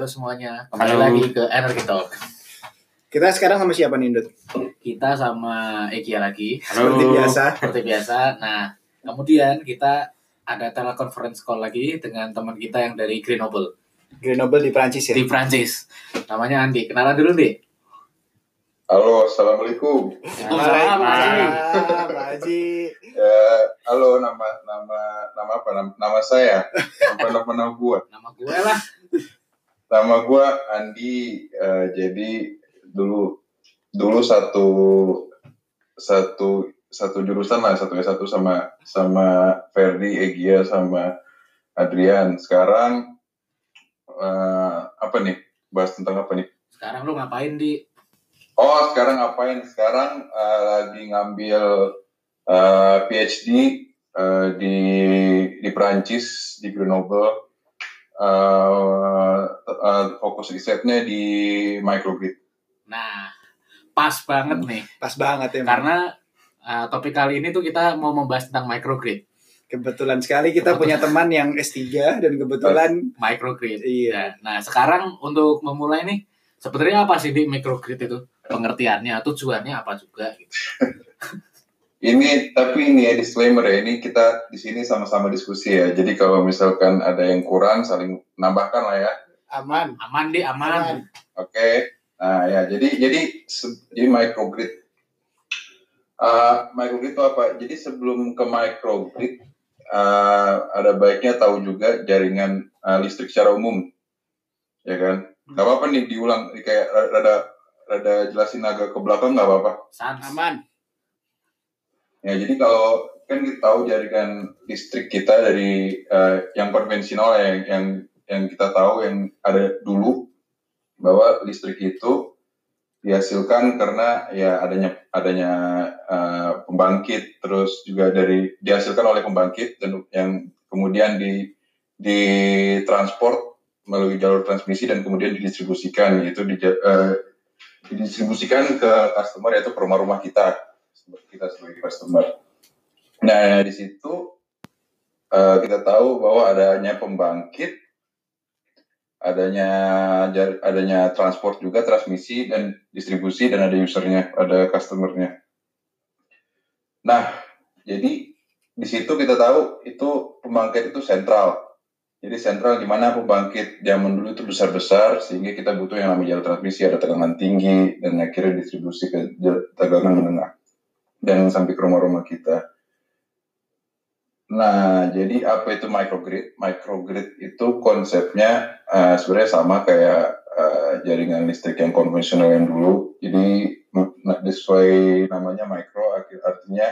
Halo semuanya, kembali Halo. lagi ke Energy Talk. Kita sekarang sama siapa nih, Indut? Kita sama Ekia lagi, Seperti Halo. biasa. seperti biasa. Nah, kemudian kita ada teleconference call lagi dengan teman kita yang dari Grenoble Grenoble di Prancis ya. di Prancis. Namanya Andi. Kenalan dulu, Di. Halo, assalamualaikum. Waalaikumsalam, Pak Haji. Ya, halo nama nama nama apa? Nama, nama saya. Apa nama nama gua? Nama gue lah. Nama gua Andi. eh, jadi dulu dulu satu satu satu jurusan lah satu S1 sama sama Ferdi, Egia sama Adrian. Sekarang eh, apa nih? Bahas tentang apa nih? Sekarang lu ngapain, Di? Oh, sekarang ngapain? Sekarang eh, lagi ngambil eh, PhD eh, di di Prancis di Grenoble. Eh, eh, fokus risetnya di microgrid. Nah, pas banget nih. Pas banget ya. Karena uh, topik kali ini tuh kita mau membahas tentang microgrid. Kebetulan sekali kita punya teman yang S3 dan kebetulan Microgrid. iya. Nah, sekarang untuk memulai nih, sebenarnya apa sih di microgrid itu? Pengertiannya, tujuannya apa juga gitu. Ini tapi ini ya disclaimer ya ini kita di sini sama-sama diskusi ya. Jadi kalau misalkan ada yang kurang saling nambahkan lah ya. Aman. Aman di aman. Oke, nah ya jadi jadi jadi microgrid. Uh, microgrid itu apa? Jadi sebelum ke microgrid uh, ada baiknya tahu juga jaringan uh, listrik secara umum, ya kan? Gak apa-apa nih diulang, kayak rada rada jelasin agak ke belakang nggak apa-apa. Sans. Aman. Ya jadi kalau kan kita tahu jaringan listrik kita dari uh, yang konvensional ya, yang yang yang kita tahu yang ada dulu bahwa listrik itu dihasilkan karena ya adanya adanya uh, pembangkit terus juga dari dihasilkan oleh pembangkit dan yang kemudian di ditransport melalui jalur transmisi dan kemudian didistribusikan itu di, uh, didistribusikan ke customer yaitu ke rumah-rumah kita kita sebagai customer. Nah di situ uh, kita tahu bahwa adanya pembangkit adanya adanya transport juga transmisi dan distribusi dan ada usernya ada customernya. Nah jadi di situ kita tahu itu pembangkit itu sentral. Jadi sentral di mana pembangkit zaman dulu itu besar besar sehingga kita butuh yang namanya jalur transmisi ada tegangan tinggi dan akhirnya distribusi ke tegangan menengah. Dan sampai ke rumah-rumah kita Nah, jadi apa itu microgrid? Microgrid itu konsepnya eh, sebenarnya sama kayak eh, jaringan listrik yang konvensional yang dulu. Jadi sesuai namanya micro arti- artinya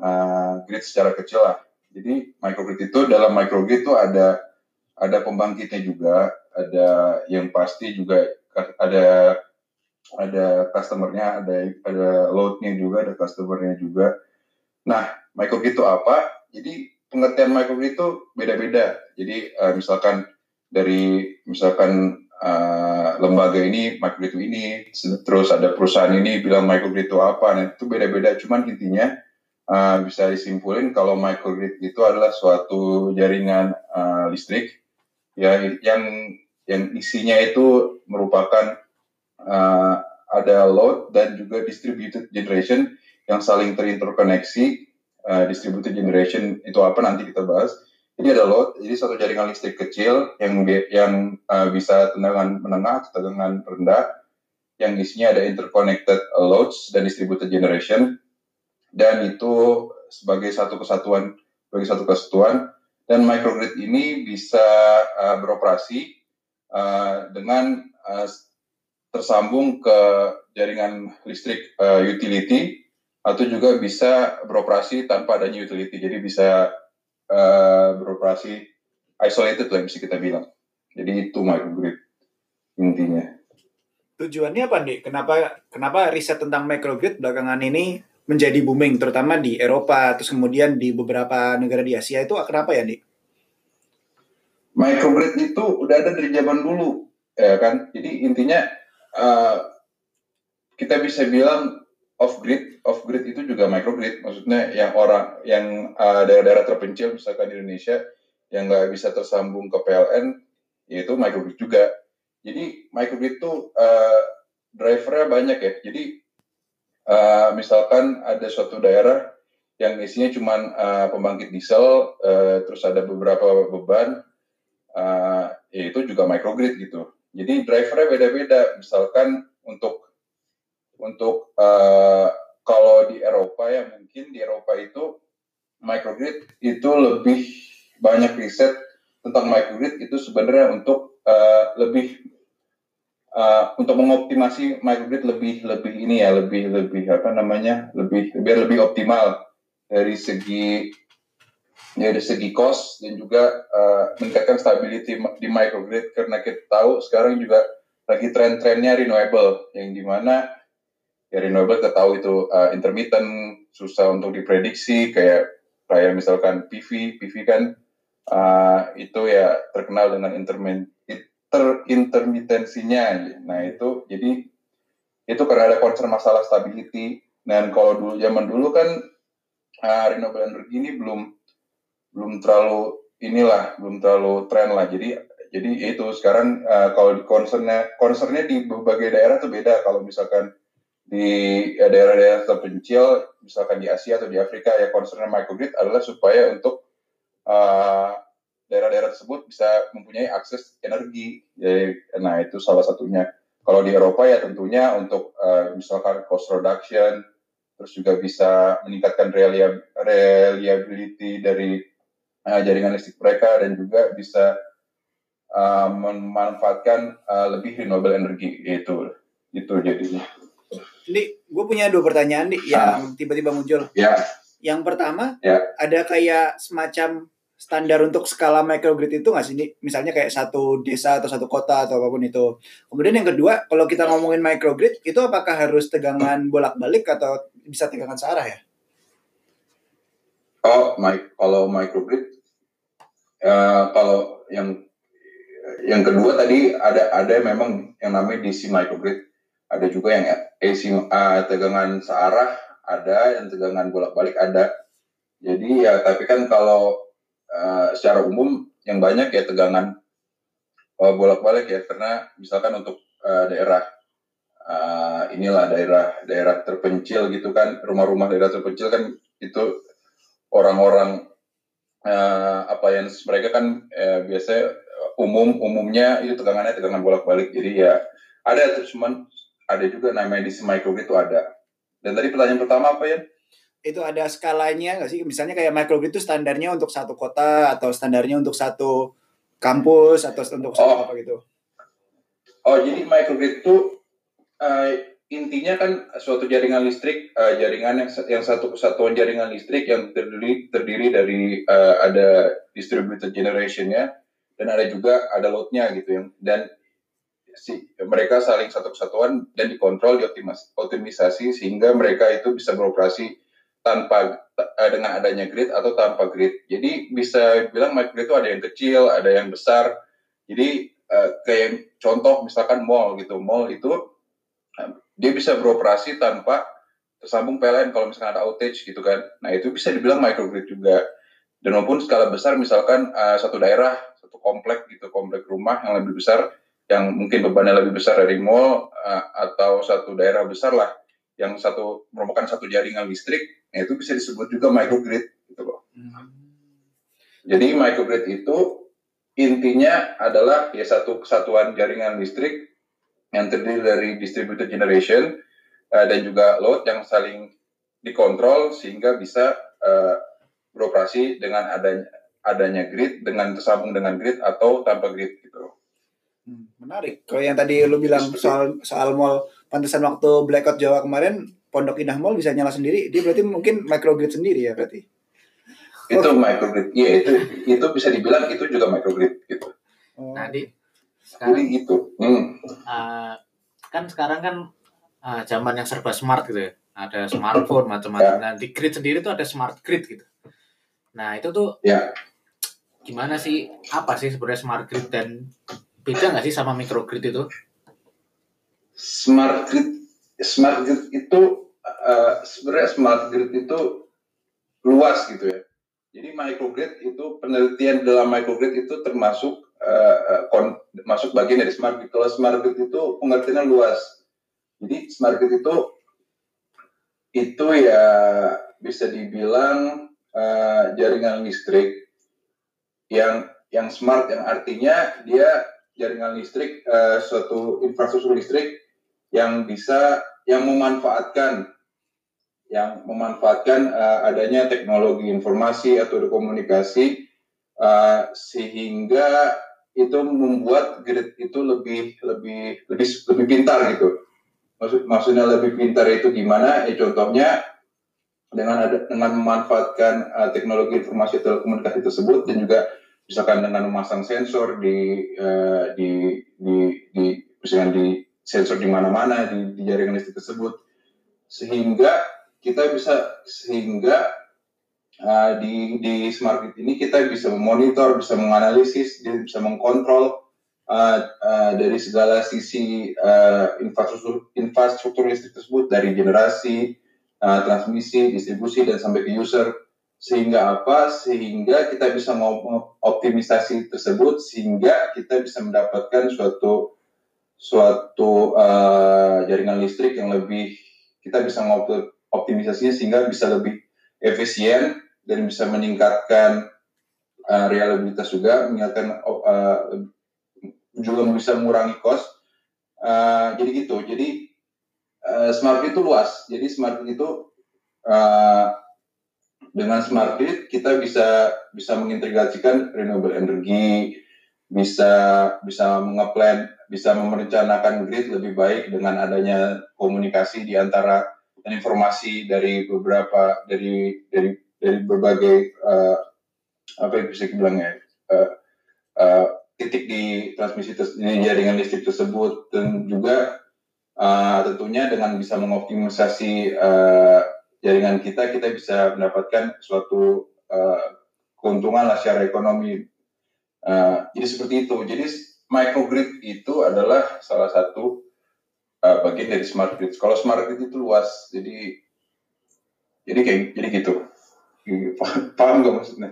eh, grid secara kecil lah. Jadi microgrid itu dalam microgrid itu ada ada pembangkitnya juga, ada yang pasti juga ada ada customernya, ada ada loadnya juga, ada customernya juga. Nah, microgrid itu apa? Jadi pengertian microgrid itu beda-beda. Jadi eh, misalkan dari misalkan eh, lembaga ini microgrid ini, terus ada perusahaan ini bilang microgrid itu apa, nah itu beda-beda. Cuman intinya eh, bisa disimpulin kalau microgrid itu adalah suatu jaringan eh, listrik ya yang yang isinya itu merupakan eh, ada load dan juga distributed generation yang saling terinterkoneksi uh, distributed generation itu apa nanti kita bahas. Jadi ada load, jadi satu jaringan listrik kecil yang yang uh, bisa tegangan menengah atau tegangan rendah yang isinya ada interconnected loads dan distributed generation. Dan itu sebagai satu kesatuan sebagai satu kesatuan. Dan microgrid ini bisa uh, beroperasi uh, dengan uh, tersambung ke jaringan listrik uh, utility atau juga bisa beroperasi tanpa adanya utility. Jadi bisa eh, beroperasi isolated lah bisa kita bilang. Jadi itu microgrid intinya. Tujuannya apa, nih? Kenapa kenapa riset tentang microgrid belakangan ini menjadi booming terutama di Eropa terus kemudian di beberapa negara di Asia itu kenapa ya, Dik? Microgrid itu udah ada dari zaman dulu, ya kan? Jadi intinya eh, kita bisa bilang off grid, off grid itu juga microgrid. Maksudnya yang orang yang eh, daerah-daerah terpencil misalkan di Indonesia yang nggak bisa tersambung ke PLN, yaitu microgrid juga. Jadi microgrid itu uh, drivernya banyak ya. Jadi uh, misalkan ada suatu daerah yang isinya cuma uh, pembangkit diesel, uh, terus ada beberapa beban, uh, ya itu juga microgrid gitu. Jadi drivernya beda-beda. Misalkan untuk untuk uh, kalau di Eropa ya mungkin di Eropa itu microgrid itu lebih banyak riset tentang microgrid itu sebenarnya untuk uh, lebih uh, untuk mengoptimasi microgrid lebih lebih ini ya lebih lebih apa namanya lebih biar lebih optimal dari segi dari segi cost dan juga uh, meningkatkan stability di microgrid. Karena kita tahu sekarang juga lagi tren-trennya renewable yang di mana ya renewable kita tahu itu uh, intermittent susah untuk diprediksi kayak kayak misalkan PV PV kan uh, itu ya terkenal dengan terintermitensinya. Nah itu jadi itu karena ada concern masalah stability. Dan kalau dulu zaman dulu kan uh, renewable energy ini belum belum terlalu inilah belum terlalu tren lah. Jadi jadi itu sekarang uh, kalau concernnya concernnya di berbagai daerah tuh beda. Kalau misalkan di daerah-daerah terpencil, misalkan di Asia atau di Afrika ya concernnya microgrid adalah supaya untuk daerah daerah-daerah tersebut bisa mempunyai akses energi. Jadi, nah itu salah satunya. Kalau di Eropa ya tentunya untuk uh, misalkan cost reduction, terus juga bisa meningkatkan reliability dari uh, jaringan listrik mereka dan juga bisa uh, memanfaatkan uh, lebih renewable energy itu itu jadinya. Ini gue punya dua pertanyaan nih yang tiba-tiba muncul. Ya. Yang pertama, ya. ada kayak semacam standar untuk skala microgrid itu nggak sih? Misalnya kayak satu desa atau satu kota atau apa pun itu. Kemudian yang kedua, kalau kita ngomongin microgrid, itu apakah harus tegangan bolak-balik atau bisa tegangan searah ya? Oh, my, kalau microgrid, uh, kalau yang yang kedua tadi ada ada memang yang namanya DC microgrid, ada juga yang AC uh, tegangan searah, ada yang tegangan bolak-balik ada. Jadi ya tapi kan kalau uh, secara umum yang banyak ya tegangan uh, bolak-balik ya karena misalkan untuk uh, daerah uh, inilah daerah daerah terpencil gitu kan rumah-rumah daerah terpencil kan itu orang-orang uh, apa yang mereka kan uh, biasanya umum umumnya itu tegangannya tegangan bolak-balik jadi ya ada cuman ada juga namanya di microgrid itu ada dan tadi pertanyaan pertama apa ya itu ada skalanya nggak sih? Misalnya kayak microgrid itu standarnya untuk satu kota atau standarnya untuk satu kampus atau untuk satu oh. apa gitu? Oh, jadi microgrid itu uh, intinya kan suatu jaringan listrik, uh, jaringan yang yang satu kesatuan jaringan listrik yang terdiri terdiri dari uh, ada distributed generationnya dan ada juga ada loadnya gitu yang dan si mereka saling satu kesatuan dan dikontrol dioptimisasi sehingga mereka itu bisa beroperasi tanpa uh, dengan adanya grid atau tanpa grid. Jadi bisa bilang microgrid itu ada yang kecil, ada yang besar. Jadi uh, kayak contoh misalkan mall gitu, mall itu uh, dia bisa beroperasi tanpa tersambung PLN kalau misalkan ada outage gitu kan. Nah itu bisa dibilang microgrid juga. Dan maupun skala besar misalkan uh, satu daerah, satu komplek gitu, komplek rumah yang lebih besar, yang mungkin bebannya lebih besar dari mall uh, atau satu daerah besar lah yang satu merupakan satu jaringan listrik, nah itu bisa disebut juga microgrid gitu loh. Hmm. Jadi microgrid itu intinya adalah ya satu kesatuan jaringan listrik yang terdiri dari distributed generation uh, dan juga load yang saling dikontrol sehingga bisa uh, beroperasi dengan adanya adanya grid dengan tersambung dengan grid atau tanpa grid gitu. Hmm, menarik. Kalau yang tadi lu bilang soal soal mall pantesan waktu blackout Jawa kemarin Pondok Indah Mall bisa nyala sendiri, dia berarti mungkin microgrid sendiri ya berarti. Itu oh. microgrid. Iya, itu itu bisa dibilang itu juga microgrid gitu. Oh. Nah, di sekarang Jadi itu. Hmm. Uh, kan sekarang kan uh, zaman yang serba smart gitu ya. Ada smartphone macam-macam. Ya. Nah, di grid sendiri tuh ada smart grid gitu. Nah, itu tuh ya. gimana sih? Apa sih sebenarnya smart grid dan beda nggak sih sama microgrid itu? smart grid smart grid itu uh, sebenarnya smart grid itu luas gitu ya. Jadi microgrid itu penelitian dalam microgrid itu termasuk uh, kon, masuk bagian dari smart grid. Kalau smart grid itu pengertiannya luas. Jadi smart grid itu itu ya bisa dibilang uh, jaringan listrik yang yang smart yang artinya dia jaringan listrik uh, suatu infrastruktur listrik yang bisa yang memanfaatkan yang memanfaatkan uh, adanya teknologi informasi atau komunikasi uh, sehingga itu membuat grid itu lebih lebih lebih lebih pintar gitu. Maksud maksudnya lebih pintar itu gimana? Ya contohnya dengan ada dengan memanfaatkan uh, teknologi informasi telekomunikasi tersebut dan juga misalkan dengan memasang sensor di uh, di di di misalkan di sensor di mana-mana di, di jaringan listrik tersebut. Sehingga kita bisa sehingga uh, di di smart grid ini kita bisa memonitor, bisa menganalisis, bisa mengkontrol uh, uh, dari segala sisi uh, infrastruktur infrastruktur listrik tersebut dari generasi, uh, transmisi, distribusi dan sampai ke user sehingga apa? Sehingga kita bisa mengoptimisasi tersebut sehingga kita bisa mendapatkan suatu suatu uh, jaringan listrik yang lebih kita bisa mengoptimisasinya sehingga bisa lebih efisien dan bisa meningkatkan uh, reliabilitas juga, meningkatkan uh, juga bisa mengurangi cost. Uh, jadi gitu. Jadi uh, smart itu luas. Jadi smart itu uh, dengan smart grid kita bisa bisa mengintegrasikan renewable energy, bisa bisa mengeplan, bisa merencanakan grid lebih baik dengan adanya komunikasi di antara dan informasi dari beberapa dari dari dari berbagai uh, apa yang bisa dibilang ya uh, uh, titik di transmisi di jaringan listrik tersebut. Dan juga uh, tentunya dengan bisa mengoptimisasi uh, jaringan kita kita bisa mendapatkan suatu uh, keuntungan lah secara ekonomi. Uh, jadi seperti itu. Jadi microgrid itu adalah salah satu uh, bagian dari smart grid. Kalau smart grid itu luas jadi jadi kayak jadi gitu. Paham gak maksudnya?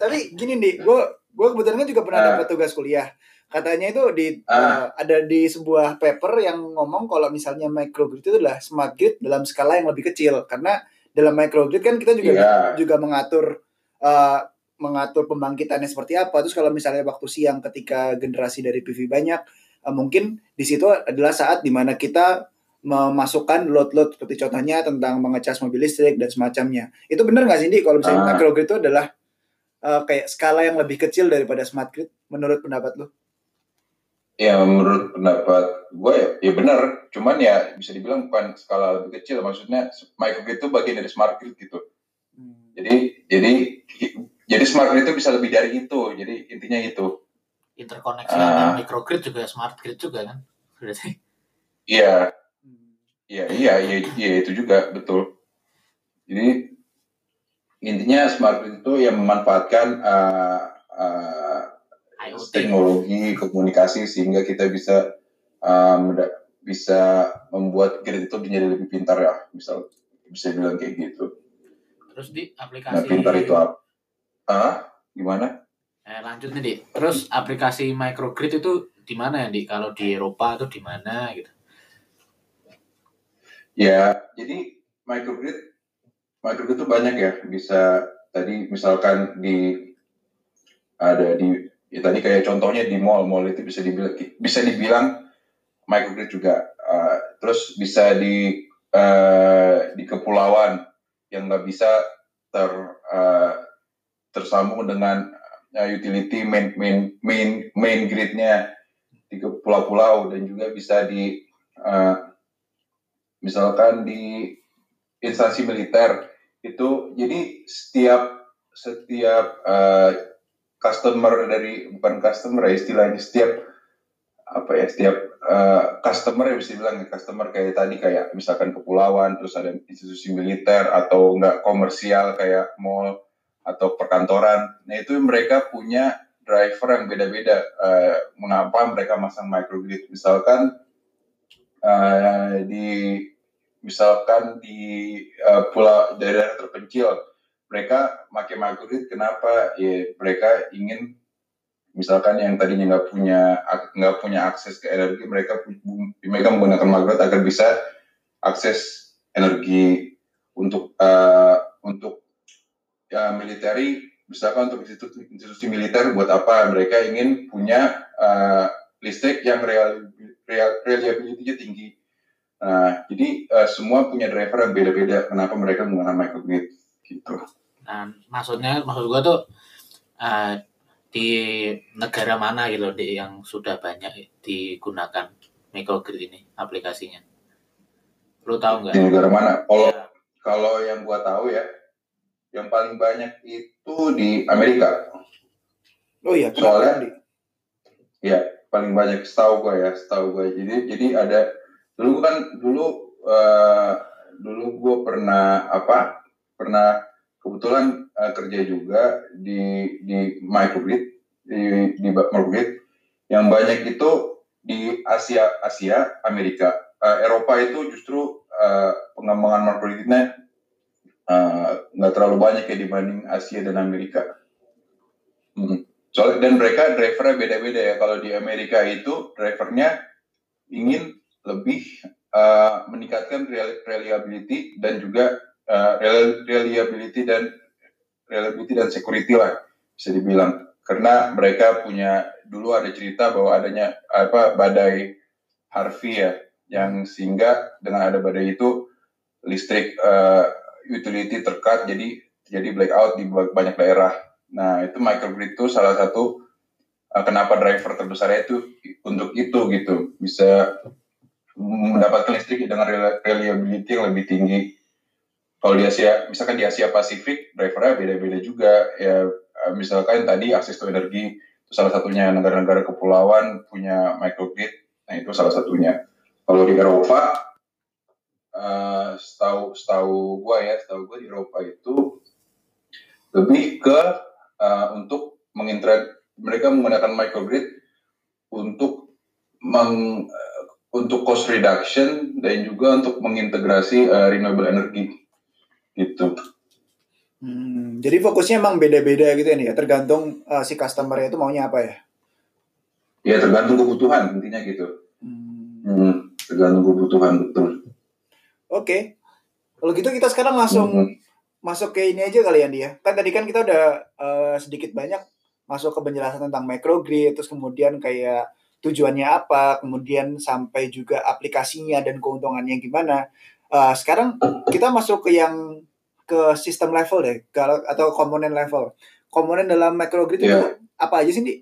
Tapi gini nih gue gue kebetulan kan juga pernah uh, dapat tugas kuliah katanya itu di uh, uh, ada di sebuah paper yang ngomong kalau misalnya microgrid itu adalah smart grid dalam skala yang lebih kecil karena dalam microgrid kan kita juga yeah. juga mengatur uh, mengatur pembangkitannya seperti apa terus kalau misalnya waktu siang ketika generasi dari PV banyak uh, mungkin di situ adalah saat di mana kita memasukkan load-load seperti contohnya tentang mengecas mobil listrik dan semacamnya. Itu benar nggak sih, Di? Kalau misalnya uh. microgrid itu adalah uh, kayak skala yang lebih kecil daripada smart grid, menurut pendapat lo? Ya, menurut pendapat gue ya, ya benar. Cuman ya bisa dibilang bukan skala lebih kecil. Maksudnya microgrid itu bagian dari smart grid gitu. Hmm. Jadi, jadi, jadi smart grid itu bisa lebih dari itu. Jadi intinya itu. Interkoneksi uh, dengan microgrid juga smart grid juga kan? Berarti. Iya, Iya, iya, iya, iya itu juga betul. Jadi intinya smart grid itu yang memanfaatkan uh, uh, teknologi komunikasi sehingga kita bisa um, bisa membuat grid itu menjadi lebih pintar ya, misal bisa bilang kayak gitu. Terus di aplikasi nah, pintar itu apa? Ah, gimana? Eh, lanjut nih, Di. Terus aplikasi microgrid itu di mana ya, Di? Kalau di Eropa itu di mana gitu? Ya, jadi microgrid, microgrid itu banyak ya. Bisa tadi misalkan di ada di ya tadi kayak contohnya di mall, mall itu bisa dibilang bisa dibilang microgrid juga. Uh, terus bisa di uh, di kepulauan yang nggak bisa ter uh, tersambung dengan uh, utility main main main main gridnya di pulau-pulau dan juga bisa di uh, misalkan di instansi militer itu jadi setiap setiap customer dari bukan customer ya istilahnya setiap apa ya setiap uh, customer yang bisa bilang ya customer kayak tadi kayak misalkan kepulauan terus ada institusi militer atau enggak komersial kayak mall atau perkantoran. Nah itu mereka punya driver yang beda-beda. Uh, mengapa mereka masang microgrid? Misalkan uh, di misalkan di uh, pulau daerah terpencil mereka pakai magnet kenapa ya mereka ingin misalkan yang tadinya nggak punya nggak punya akses ke energi mereka mereka menggunakan microgrid agar bisa akses energi untuk uh, untuk ya militeri misalkan untuk institusi, institusi militer buat apa mereka ingin punya uh, listrik yang real, real reliability-nya tinggi. Nah, jadi uh, semua punya driver yang beda-beda. Kenapa mereka menggunakan microgrid gitu? Nah, maksudnya maksud gua tuh uh, di negara mana gitu di yang sudah banyak digunakan microgrid ini aplikasinya? Lu tahu nggak? Di negara mana? Kalau ya. kalau yang gua tahu ya, yang paling banyak itu di Amerika. Oh iya, soalnya ya paling banyak setahu gue ya, setahu gue. Jadi jadi ada dulu kan dulu uh, dulu gue pernah apa? Pernah kebetulan uh, kerja juga di di microgrid di di microgrid yang banyak itu di Asia Asia Amerika uh, Eropa itu justru uh, pengembangan microgridnya nggak uh, terlalu banyak ya dibanding Asia dan Amerika. Hmm. Soalnya dan mereka drivernya beda-beda ya. Kalau di Amerika itu drivernya ingin lebih uh, meningkatkan reliability dan juga uh, reliability dan reliability dan security lah bisa dibilang. Karena mereka punya dulu ada cerita bahwa adanya apa badai Harvey ya yang sehingga dengan ada badai itu listrik uh, utility terkat jadi jadi blackout di banyak daerah. Nah itu microgrid itu salah satu uh, kenapa driver terbesarnya itu untuk itu gitu. Bisa mendapatkan listrik dengan reliability yang lebih tinggi kalau di Asia, misalkan di Asia Pasifik, drivernya beda-beda juga. Ya, eh, misalkan tadi akses to energi, itu salah satunya negara-negara kepulauan punya microgrid, nah itu salah satunya. Kalau di Eropa, uh, setahu setahu gue ya, setahu gue di Eropa itu lebih ke uh, untuk mengintegrasi mereka menggunakan microgrid untuk meng, untuk cost reduction dan juga untuk mengintegrasi uh, renewable energy gitu. Hmm, jadi fokusnya emang beda-beda gitu ya nih ya, tergantung uh, si customer itu maunya apa ya? Ya tergantung kebutuhan intinya gitu. Hmm. Hmm, tergantung kebutuhan betul. Oke, okay. kalau gitu kita sekarang langsung hmm. masuk ke ini aja kali ya dia. Kan tadi kan kita udah uh, sedikit banyak masuk ke penjelasan tentang microgrid, terus kemudian kayak tujuannya apa, kemudian sampai juga aplikasinya dan keuntungannya gimana. Uh, sekarang kita masuk ke yang ke sistem level deh, kalau atau komponen level. Komponen dalam microgrid yeah. itu apa aja sih, Di?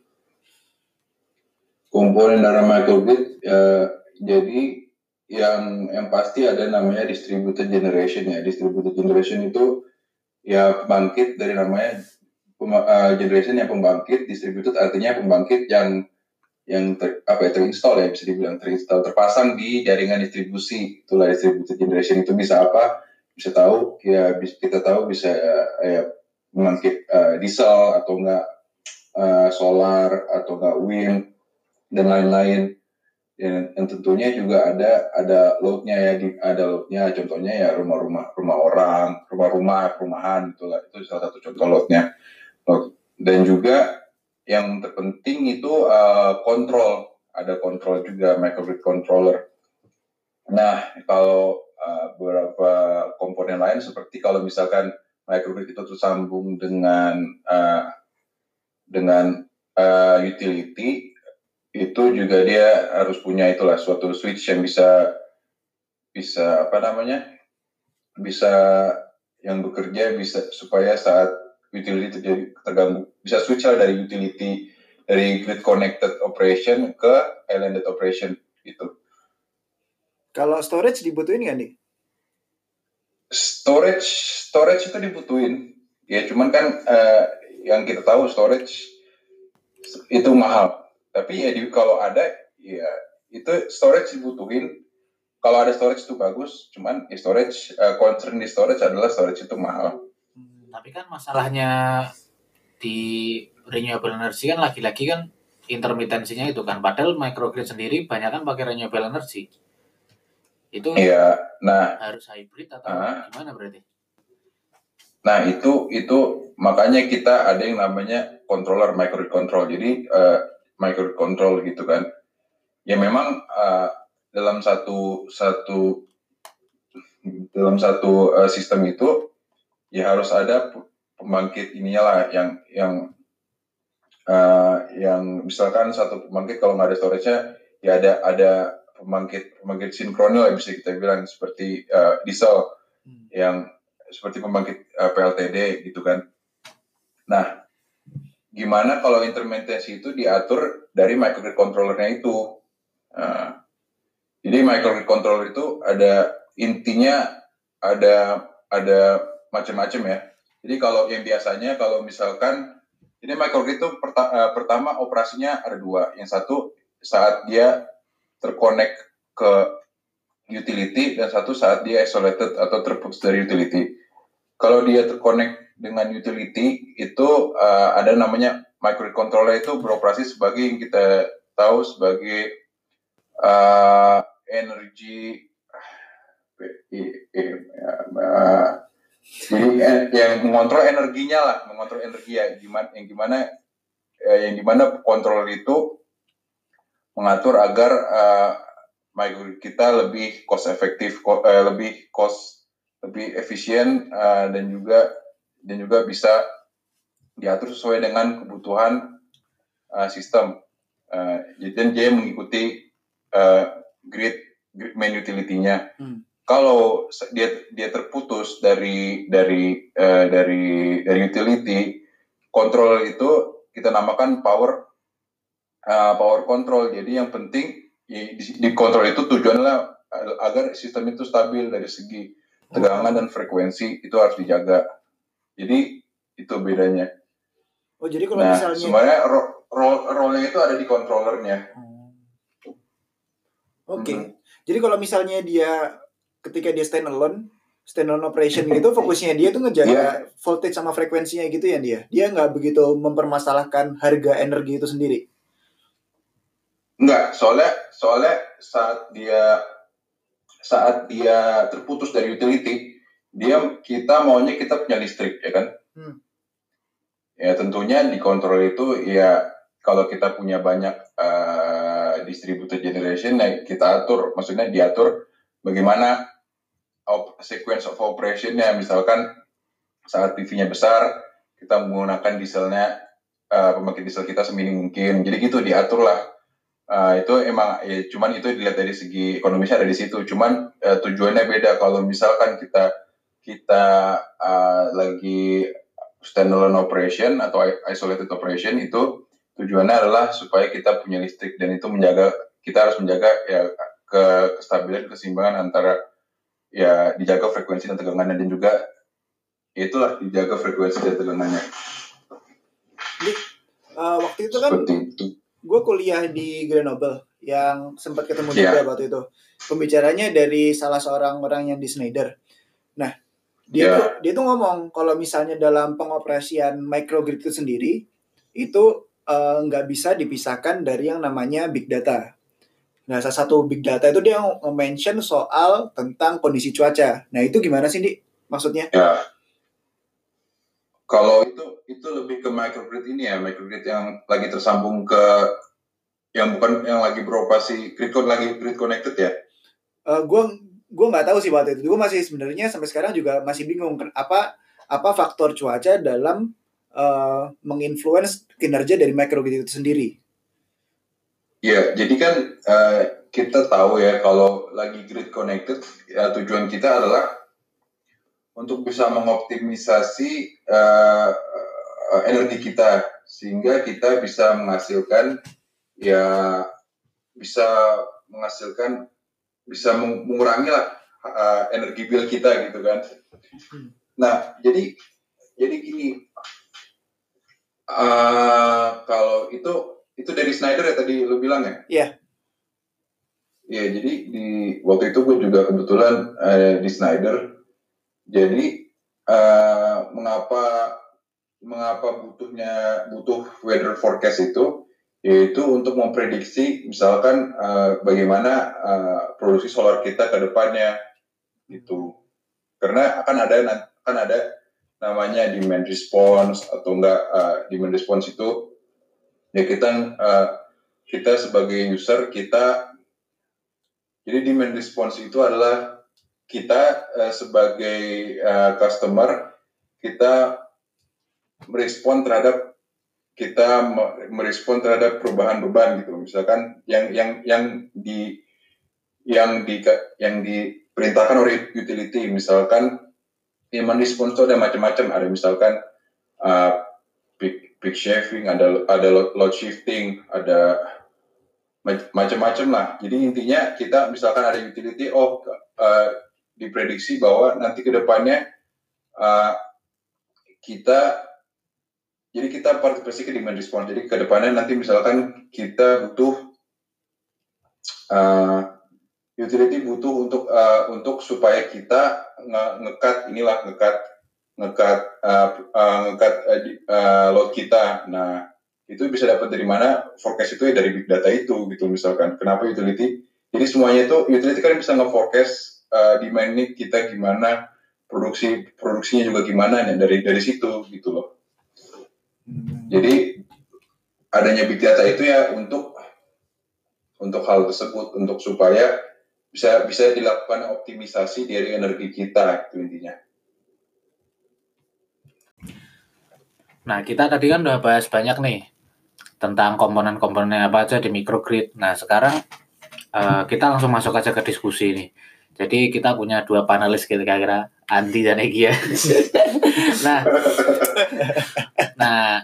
Komponen dalam microgrid ya, jadi yang yang pasti ada namanya distributed generation ya. Distributed generation itu ya pembangkit dari namanya uh, generation yang pembangkit, distributed artinya pembangkit yang yang ter, apa ya terinstall ya bisa dibilang terinstall. Terpasang di jaringan distribusi. Itulah distributed generation itu bisa apa? Bisa tahu ya bisa kita tahu bisa ya membangkit uh, diesel atau enggak uh, solar atau enggak wind dan lain-lain. Dan, dan tentunya juga ada ada loadnya ya ada loadnya. Contohnya ya rumah-rumah rumah orang rumah-rumah perumahan itulah. Itu salah satu contoh loadnya. Dan juga yang terpenting itu uh, kontrol. Ada kontrol juga microgrid controller. Nah kalau uh, beberapa komponen lain seperti kalau misalkan microgrid itu tersambung dengan uh, dengan uh, utility itu juga dia harus punya itulah suatu switch yang bisa bisa apa namanya? Bisa yang bekerja bisa supaya saat utility terjadi terganggu bisa switch lah dari utility dari grid connected operation ke islanded operation gitu. Kalau storage dibutuhin nggak nih? Storage storage itu dibutuhin. Ya cuman kan uh, yang kita tahu storage itu mahal. Tapi ya di, kalau ada ya itu storage dibutuhin. Kalau ada storage itu bagus. Cuman storage uh, concern di storage adalah storage itu mahal tapi kan masalahnya di renewable energy kan lagi-lagi kan intermitensinya itu kan padahal microgrid sendiri banyak kan pakai renewable energy itu iya nah harus hybrid atau uh, gimana berarti nah itu itu makanya kita ada yang namanya controller microgrid control. Jadi uh, microgrid control gitu kan. Ya memang uh, dalam satu satu dalam satu uh, sistem itu ya harus ada pembangkit ininya lah yang yang uh, yang misalkan satu pembangkit kalau nggak ada storage-nya ya ada ada pembangkit pembangkit sinkronil bisa kita bilang seperti uh, diesel hmm. yang seperti pembangkit uh, PLTD gitu kan. Nah, gimana kalau intermittency itu diatur dari microgrid controllernya itu? Uh, jadi microgrid controller itu ada intinya ada ada macam-macam ya. Jadi kalau yang biasanya kalau misalkan ini microgrid itu perta uh, pertama operasinya ada dua. Yang satu saat dia terkonek ke utility dan satu saat dia isolated atau terputus dari utility. Kalau dia terkonek dengan utility itu uh, ada namanya microcontroller itu beroperasi sebagai yang kita tahu sebagai uh, energi uh, jadi yang mengontrol energinya lah, mengontrol energi ya, gimana yang gimana eh, yang gimana kontrol itu mengatur agar uh, kita lebih cost efektif, lebih cost lebih efisien uh, dan juga dan juga bisa diatur sesuai dengan kebutuhan uh, sistem. Uh, dan dia mengikuti uh, grid grid main utility-nya. Hmm kalau dia dia terputus dari dari uh, dari dari utility kontrol itu kita namakan power uh, power control jadi yang penting di, di kontrol itu tujuannya agar sistem itu stabil dari segi tegangan dan frekuensi itu harus dijaga jadi itu bedanya oh jadi kalau nah, misalnya sebenarnya role role-nya itu ada di controllernya oh. oke okay. hmm. jadi kalau misalnya dia ketika dia stand alone stand alone operation gitu fokusnya dia tuh ngejaga yeah. voltage sama frekuensinya gitu ya dia dia nggak begitu mempermasalahkan harga energi itu sendiri Enggak, soalnya soalnya saat dia saat dia terputus dari utility, dia kita maunya kita punya listrik ya kan? Hmm. Ya tentunya di kontrol itu ya kalau kita punya banyak uh, distributed generation, ya kita atur, maksudnya diatur bagaimana sequence of operation-nya. Misalkan saat PV-nya besar kita menggunakan dieselnya uh, pembangkit diesel kita seminim mungkin. Jadi gitu diatur lah uh, itu emang ya cuman itu dilihat dari segi ekonomisnya ada di situ. Cuman uh, tujuannya beda. Kalau misalkan kita kita uh, lagi standalone operation atau isolated operation itu tujuannya adalah supaya kita punya listrik. Dan itu menjaga kita harus menjaga ya ke kestabilan keseimbangan antara ya dijaga frekuensi dan tegangannya dan juga itulah dijaga frekuensi dan tegangannya. Jadi, uh, waktu itu kan gue kuliah di Grenoble yang sempat ketemu yeah. juga waktu itu. Pembicaranya dari salah seorang orang yang di Schneider. Nah, dia yeah. tuh, dia tuh ngomong kalau misalnya dalam pengoperasian microgrid itu sendiri itu eh, nggak uh, bisa dipisahkan dari yang namanya big data. Nah, salah satu big data itu dia mention soal tentang kondisi cuaca. Nah, itu gimana sih, Di? Maksudnya? Ya. Kalau itu itu lebih ke microgrid ini ya, microgrid yang lagi tersambung ke yang bukan yang lagi beroperasi grid lagi grid connected ya. Uh, gue gue nggak tahu sih waktu itu. Gue masih sebenarnya sampai sekarang juga masih bingung apa apa faktor cuaca dalam uh, menginfluence kinerja dari microgrid itu sendiri. Ya, jadi kan uh, kita tahu ya kalau lagi grid connected, ya tujuan kita adalah untuk bisa mengoptimisasi uh, energi kita sehingga kita bisa menghasilkan ya bisa menghasilkan bisa mengurangi lah uh, energi bill kita gitu kan. Nah, jadi jadi gini uh, kalau itu itu dari Snyder ya tadi lu bilang ya? Iya. Yeah. Iya, jadi di waktu itu gue juga kebetulan uh, di Snyder. Jadi uh, mengapa mengapa butuhnya butuh weather forecast itu yaitu untuk memprediksi misalkan uh, bagaimana uh, produksi solar kita ke depannya gitu. Karena akan ada akan ada namanya demand response atau enggak uh, demand response itu ya kita uh, kita sebagai user kita jadi demand response itu adalah kita uh, sebagai uh, customer kita merespon terhadap kita merespon terhadap perubahan beban gitu. Misalkan yang yang yang di yang di yang diperintahkan oleh utility misalkan demand response itu ada macam-macam. Ada misalkan uh, big shaving ada ada load shifting ada macam-macam lah. Jadi intinya kita misalkan ada utility oh uh, diprediksi bahwa nanti ke depannya uh, kita jadi kita partisipasi ke demand response. Jadi ke depannya nanti misalkan kita butuh uh, utility butuh untuk uh, untuk supaya kita nge ngekat inilah ngekat ngekat uh, uh, ngekat uh, uh, load kita. Nah itu bisa dapat dari mana forecast itu ya dari big data itu gitu misalkan. Kenapa utility? Jadi semuanya itu utility kan bisa nge-forecast uh, demand kita gimana, produksi produksinya juga gimana ya dari dari situ gitu loh. Jadi adanya big data itu ya untuk untuk hal tersebut untuk supaya bisa bisa dilakukan optimisasi dari energi kita itu intinya. Nah kita tadi kan udah bahas banyak nih tentang komponen-komponen apa aja di microgrid. Nah sekarang uh, kita langsung masuk aja ke diskusi nih. Jadi kita punya dua panelis kira-kira Andi dan Egi ya. nah, nah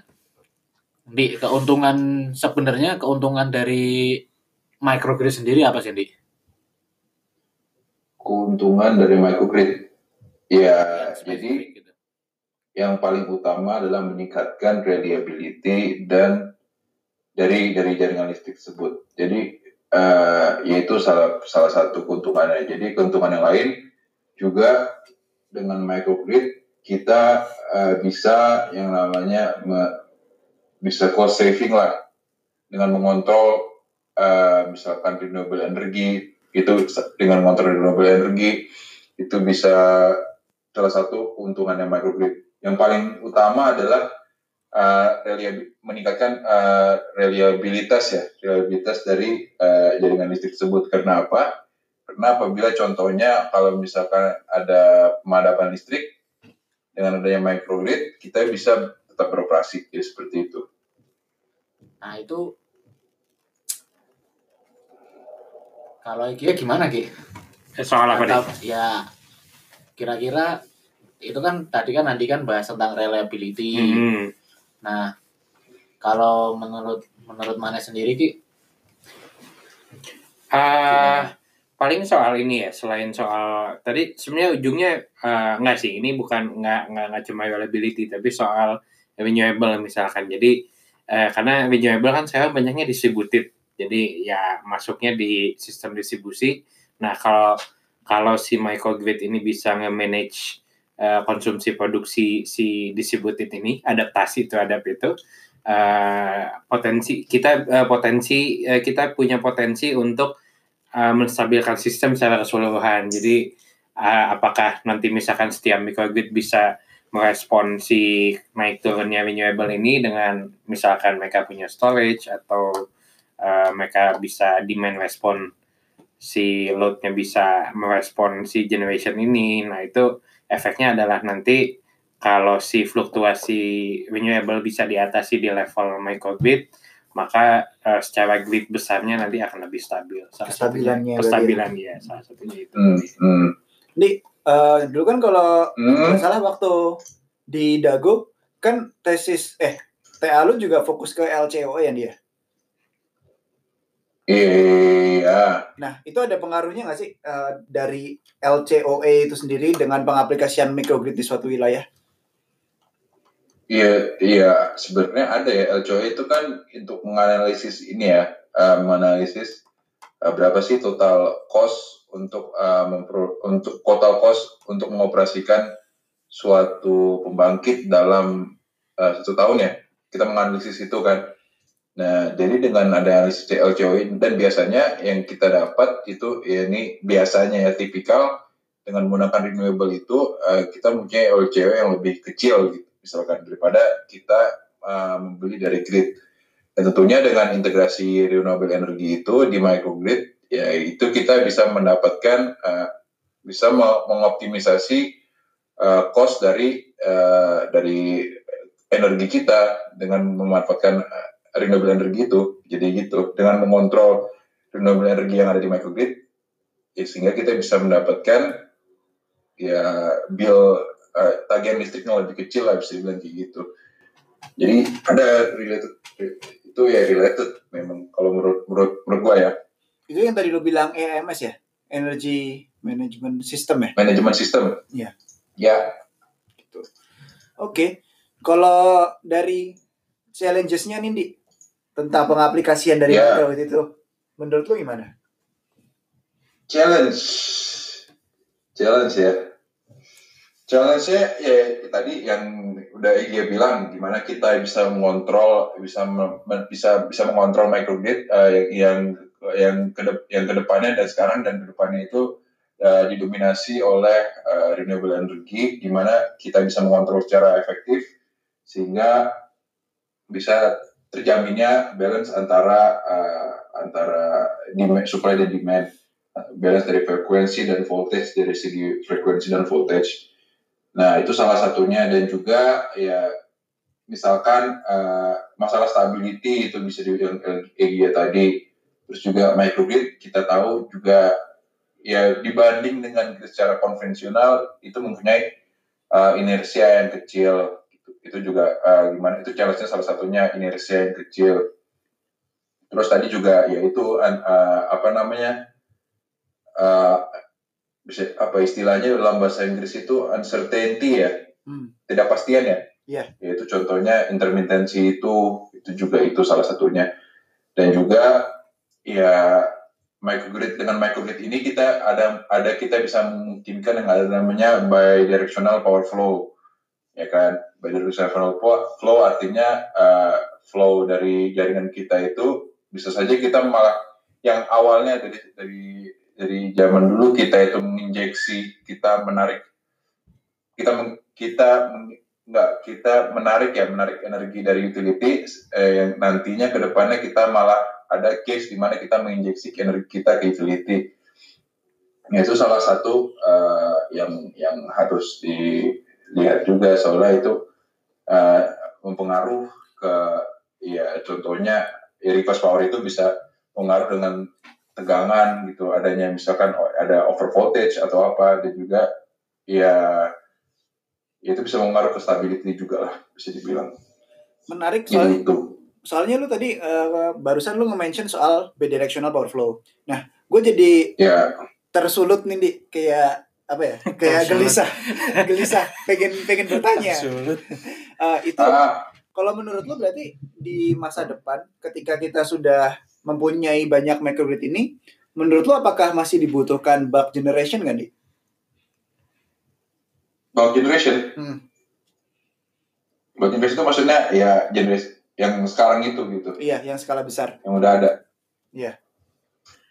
di keuntungan sebenarnya keuntungan dari microgrid sendiri apa sih, Di? keuntungan dari microgrid? Ya, ya jadi. Yang paling utama adalah meningkatkan reliability dan dari dari jaringan listrik tersebut. Jadi uh, yaitu salah salah satu keuntungannya. Jadi keuntungan yang lain juga dengan microgrid kita uh, bisa yang namanya me, bisa cost saving lah dengan mengontrol uh, misalkan renewable energy itu dengan motor renewable energy itu bisa salah satu keuntungannya microgrid. Yang paling utama adalah uh, meningkatkan uh, reliabilitas ya, reliabilitas dari uh, jaringan listrik tersebut. Karena apa? Karena apabila contohnya kalau misalkan ada pemadaman listrik dengan adanya microgrid, kita bisa tetap beroperasi, ya seperti itu. Nah itu Kalau Iki gimana Ki? Eh, soal apa nih? Ya kira-kira itu kan tadi kan nanti kan bahas tentang reliability. Hmm. Nah, kalau menurut menurut mana sendiri Ki? Uh, paling soal ini ya selain soal tadi sebenarnya ujungnya uh, enggak sih ini bukan enggak enggak cuma reliability tapi soal renewable misalkan jadi uh, karena renewable kan saya banyaknya distributed jadi ya masuknya di sistem distribusi. Nah kalau kalau si microgrid ini bisa nge-manage uh, konsumsi produksi si distributed ini, adaptasi terhadap itu, uh, potensi kita uh, potensi uh, kita punya potensi untuk uh, menstabilkan sistem secara keseluruhan. Jadi uh, apakah nanti misalkan setiap microgrid bisa merespon si naik turunnya renewable ini dengan misalkan mereka punya storage atau uh, mereka bisa demand respon si loadnya bisa merespon si generation ini. Nah itu efeknya adalah nanti kalau si fluktuasi renewable bisa diatasi di level microgrid, maka uh, secara grid besarnya nanti akan lebih stabil. Salah Kestabilannya. Kestabilan ya, salah satunya itu. Hmm, hmm. Nih, uh, dulu kan kalau hmm. salah waktu di Dago kan tesis eh TA lu juga fokus ke LCOE ya dia? Iya. Nah, itu ada pengaruhnya nggak sih uh, dari LCOE itu sendiri dengan pengaplikasian microgrid di suatu wilayah? Iya, iya. Sebenarnya ada ya LCOE itu kan untuk menganalisis ini ya, uh, menganalisis uh, berapa sih total cost untuk uh, mempro, untuk total cost untuk mengoperasikan suatu pembangkit dalam uh, satu tahun ya. Kita menganalisis itu kan. Nah, jadi dengan ada analisis LCO ini dan biasanya yang kita dapat itu ya ini biasanya ya tipikal dengan menggunakan renewable itu uh, kita mempunyai LCO yang lebih kecil gitu misalkan daripada kita uh, membeli dari grid. Dan tentunya dengan integrasi renewable energy itu di microgrid ya itu kita bisa mendapatkan uh, bisa mengoptimisasi uh, cost dari uh, dari energi kita dengan memanfaatkan renewable energy itu jadi gitu dengan mengontrol renewable energy yang ada di microgrid ya, sehingga kita bisa mendapatkan ya bill uh, tagihan listriknya lebih kecil lah bisa dibilang kayak gitu. Jadi ada related itu ya related memang kalau menurut menurut menurut gua ya. Itu yang tadi lo bilang EMS ya, Energy Management System ya? Management System. Iya. Ya. Gitu. Oke, kalau dari challenges-nya nih di tentang pengaplikasian dari ya. itu, menurut lo gimana? Challenge, challenge ya challenge-nya ya tadi yang udah Iya bilang gimana kita bisa mengontrol bisa bisa bisa mengontrol microgrid uh, yang yang yang ke yang ke depannya dan sekarang dan ke depannya itu uh, didominasi oleh uh, renewable energy gimana kita bisa mengontrol secara efektif sehingga bisa terjaminnya balance antara uh, antara demand, supply dan demand balance dari frekuensi dan voltage dari segi frekuensi dan voltage Nah, itu salah satunya dan juga ya misalkan uh, masalah stability itu bisa dibilang EGA tadi. Terus juga microgrid kita tahu juga ya dibanding dengan secara konvensional itu mempunyai uh, inersia yang kecil. Itu, juga uh, gimana itu challenge-nya salah satunya inersia yang kecil. Terus tadi juga yaitu uh, apa namanya uh, bisa apa istilahnya dalam bahasa Inggris itu uncertainty ya hmm. tidak pastian ya yeah. yaitu contohnya intermitensi itu itu juga itu salah satunya dan juga ya microgrid dengan microgrid ini kita ada ada kita bisa memungkinkan yang ada namanya bidirectional power flow ya kan? Bidirectional flow artinya uh, flow dari jaringan kita itu bisa saja kita malah yang awalnya dari dari dari zaman dulu kita itu menginjeksi kita menarik kita kita nggak kita menarik ya menarik energi dari utility eh, yang nantinya ke depannya kita malah ada case di mana kita menginjeksi energi kita ke utility. Itu salah satu uh, yang yang harus dilihat juga soalnya itu uh, mempengaruh ke ya contohnya ya request power itu bisa pengaruh dengan tegangan gitu adanya misalkan ada over voltage atau apa dan juga ya, itu bisa mengaruh ke stability juga lah bisa dibilang menarik soalnya itu. soalnya lu tadi uh, barusan lu nge-mention soal bidirectional power flow nah gue jadi ya. tersulut nih di kayak apa ya kayak gelisah gelisah pengen pengen bertanya uh, itu ah. kalau menurut lu berarti di masa depan ketika kita sudah mempunyai banyak microgrid ini, menurut lo apakah masih dibutuhkan bulk generation kan, Di? Bulk generation? Hmm. Bulk generation itu maksudnya ya generasi yang sekarang itu gitu. Iya, yang skala besar. Yang udah ada. Iya.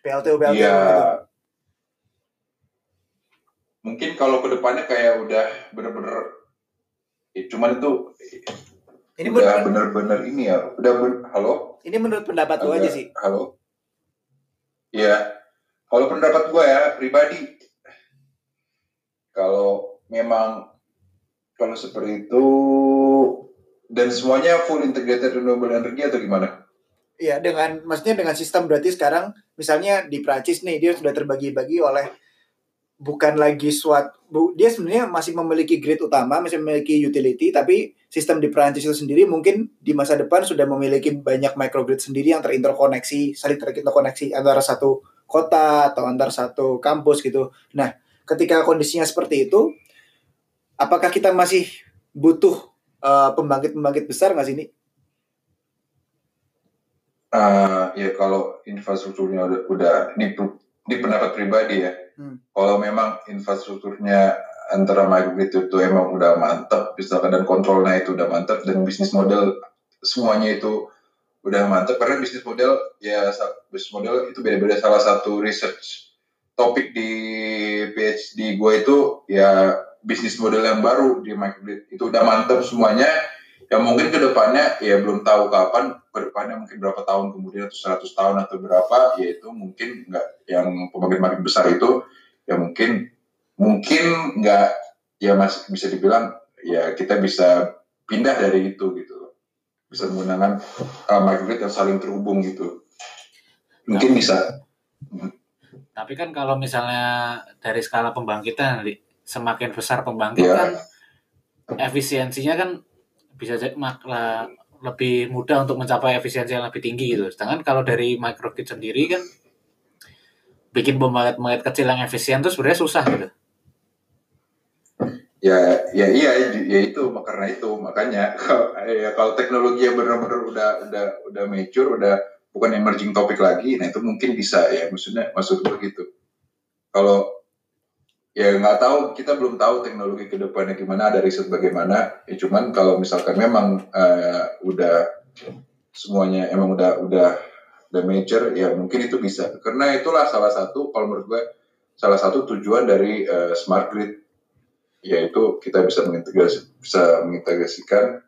PLTU PLTU iya. gitu. Mungkin kalau ke depannya kayak udah bener-bener ya cuman itu ini udah bener-bener ini ya, udah ber, halo? Ini menurut pendapat gue aja sih. Halo. Iya. Kalau pendapat gue ya pribadi, kalau memang kalau seperti itu dan semuanya full integrated renewable energy atau gimana? Iya, dengan maksudnya dengan sistem berarti sekarang misalnya di Prancis nih dia sudah terbagi-bagi oleh bukan lagi suatu dia sebenarnya masih memiliki grid utama, masih memiliki utility, tapi sistem di Perancis itu sendiri mungkin di masa depan sudah memiliki banyak microgrid sendiri yang terinterkoneksi, saling terinterkoneksi antara satu kota atau antar satu kampus gitu. Nah, ketika kondisinya seperti itu, apakah kita masih butuh pembangkit pembangkit-pembangkit besar nggak sih ini? Uh, ya kalau infrastrukturnya udah, udah di, di pendapat pribadi ya, Hmm. Kalau memang infrastrukturnya antara microgrid itu emang udah mantap, misalkan dan kontrolnya itu udah mantap dan bisnis model semuanya itu udah mantap karena bisnis model ya bisnis model itu beda-beda. Salah satu research topik di PhD gue itu ya bisnis model yang baru di microgrid itu udah mantep semuanya ya mungkin ke depannya ya belum tahu kapan ke depannya mungkin berapa tahun kemudian atau 100 tahun atau berapa yaitu mungkin nggak yang pembangkit-pembangkit besar itu ya mungkin mungkin nggak ya masih bisa dibilang ya kita bisa pindah dari itu gitu loh. Bisa menggunakan uh, microgrid yang saling terhubung gitu. Mungkin bisa. Tapi kan kalau misalnya dari skala pembangkitan semakin besar pembangkit Iya. kan efisiensinya kan bisa jadi mak- lah- lebih mudah untuk mencapai efisiensi yang lebih tinggi gitu. Sedangkan kalau dari microgrid sendiri kan bikin pembangkit-pembangkit kecil yang efisien tuh sebenarnya susah gitu. ya ya iya ya itu karena itu makanya kalau ya kalau teknologi yang benar-benar udah udah udah mature udah bukan emerging topik lagi nah itu mungkin bisa ya maksudnya maksud gue gitu kalau ya nggak tahu. Kita belum tahu teknologi ke depannya gimana ada riset bagaimana. Ya cuman kalau misalkan memang eh, udah semuanya emang udah udah udah mature ya mungkin itu bisa. Karena itulah salah satu kalau menurut gue salah satu tujuan dari eh, smart grid. Yaitu kita bisa mengintegrasi bisa mengintegrasikan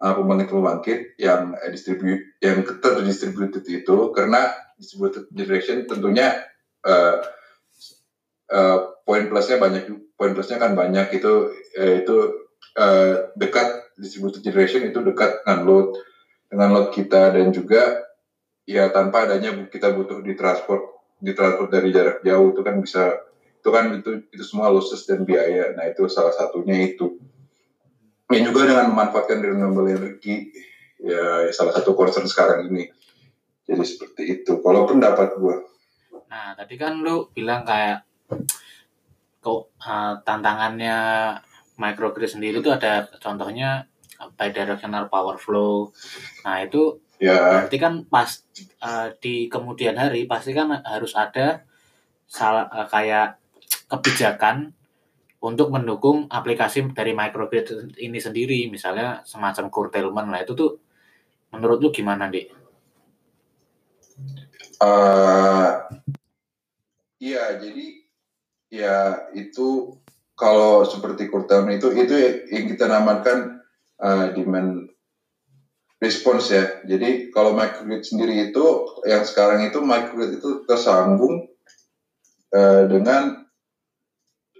uh, pembangkit-pembangkit yang uh, distribu yang terdistributed itu. Karena distributed generation tentunya uh, uh, poin plusnya banyak poin plusnya kan banyak itu eh, itu uh, dekat distributed generation itu dekat dengan load dengan load kita dan juga ya tanpa adanya kita butuh ditransport ditransport dari jarak jauh itu kan bisa itu kan itu itu semua losses dan biaya. Nah itu salah satunya itu. Yang juga dengan memanfaatkan renewable energy ya, ya salah satu concern sekarang ini. Jadi seperti itu. Kalau pendapat gua. Nah, tadi kan lu bilang kayak kok uh, tantangannya microgrid sendiri itu ada contohnya bidirectional power flow. Nah, itu ya berarti kan pas uh, di kemudian hari pasti kan harus ada salah uh, kayak kebijakan untuk mendukung aplikasi dari microgrid ini sendiri misalnya semacam curtailment lah itu tuh menurut lu gimana dik? eh, iya jadi ya itu kalau seperti curtailment itu itu yang kita namakan eh, demand response ya. Jadi kalau microgrid sendiri itu yang sekarang itu microgrid itu tersambung eh, dengan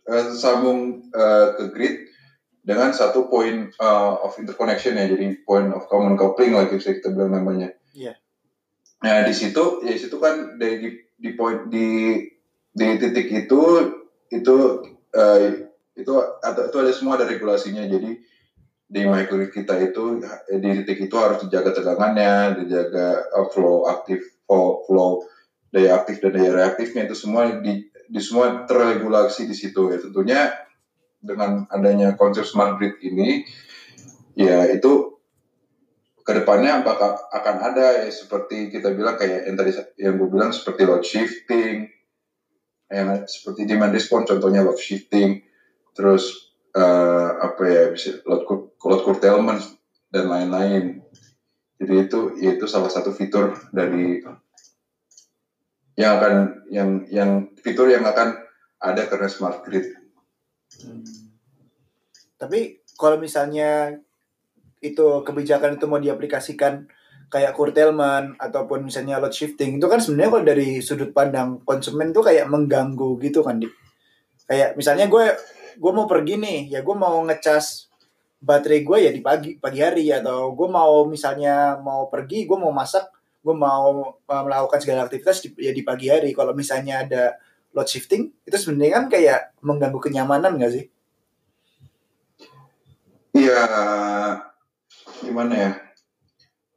eh, tersambung eh, ke grid dengan satu point eh, of interconnection ya. Jadi point of common coupling lah bisa kita bilang namanya. Iya. Nah di situ ya di situ kan dari di, di point di di titik itu itu eh, itu atau itu ada semua ada regulasinya. Jadi di microgrid kita itu di titik itu harus dijaga tegangannya, dijaga eh, flow aktif, flow, flow daya aktif dan daya reaktifnya. Itu semua di, di semua terregulasi di situ. Ya tentunya dengan adanya konsep smart grid ini ya itu ke depannya apakah akan ada ya seperti kita bilang kayak yang tadi yang gue bilang seperti load shifting yang seperti demand response contohnya load shifting terus eh, apa ya bisa load, load curtailment dan lain-lain jadi itu itu salah satu fitur dari yang akan yang yang fitur yang akan ada karena smart grid Hmm. Tapi kalau misalnya itu kebijakan itu mau diaplikasikan kayak curtailment ataupun misalnya load shifting itu kan sebenarnya kalau dari sudut pandang konsumen tuh kayak mengganggu gitu kan di kayak misalnya gue gue mau pergi nih ya gue mau ngecas baterai gue ya di pagi pagi hari atau gue mau misalnya mau pergi gue mau masak gue mau uh, melakukan segala aktivitas di, ya di pagi hari kalau misalnya ada load shifting itu sebenarnya kan kayak mengganggu kenyamanan gak sih? Iya, gimana ya?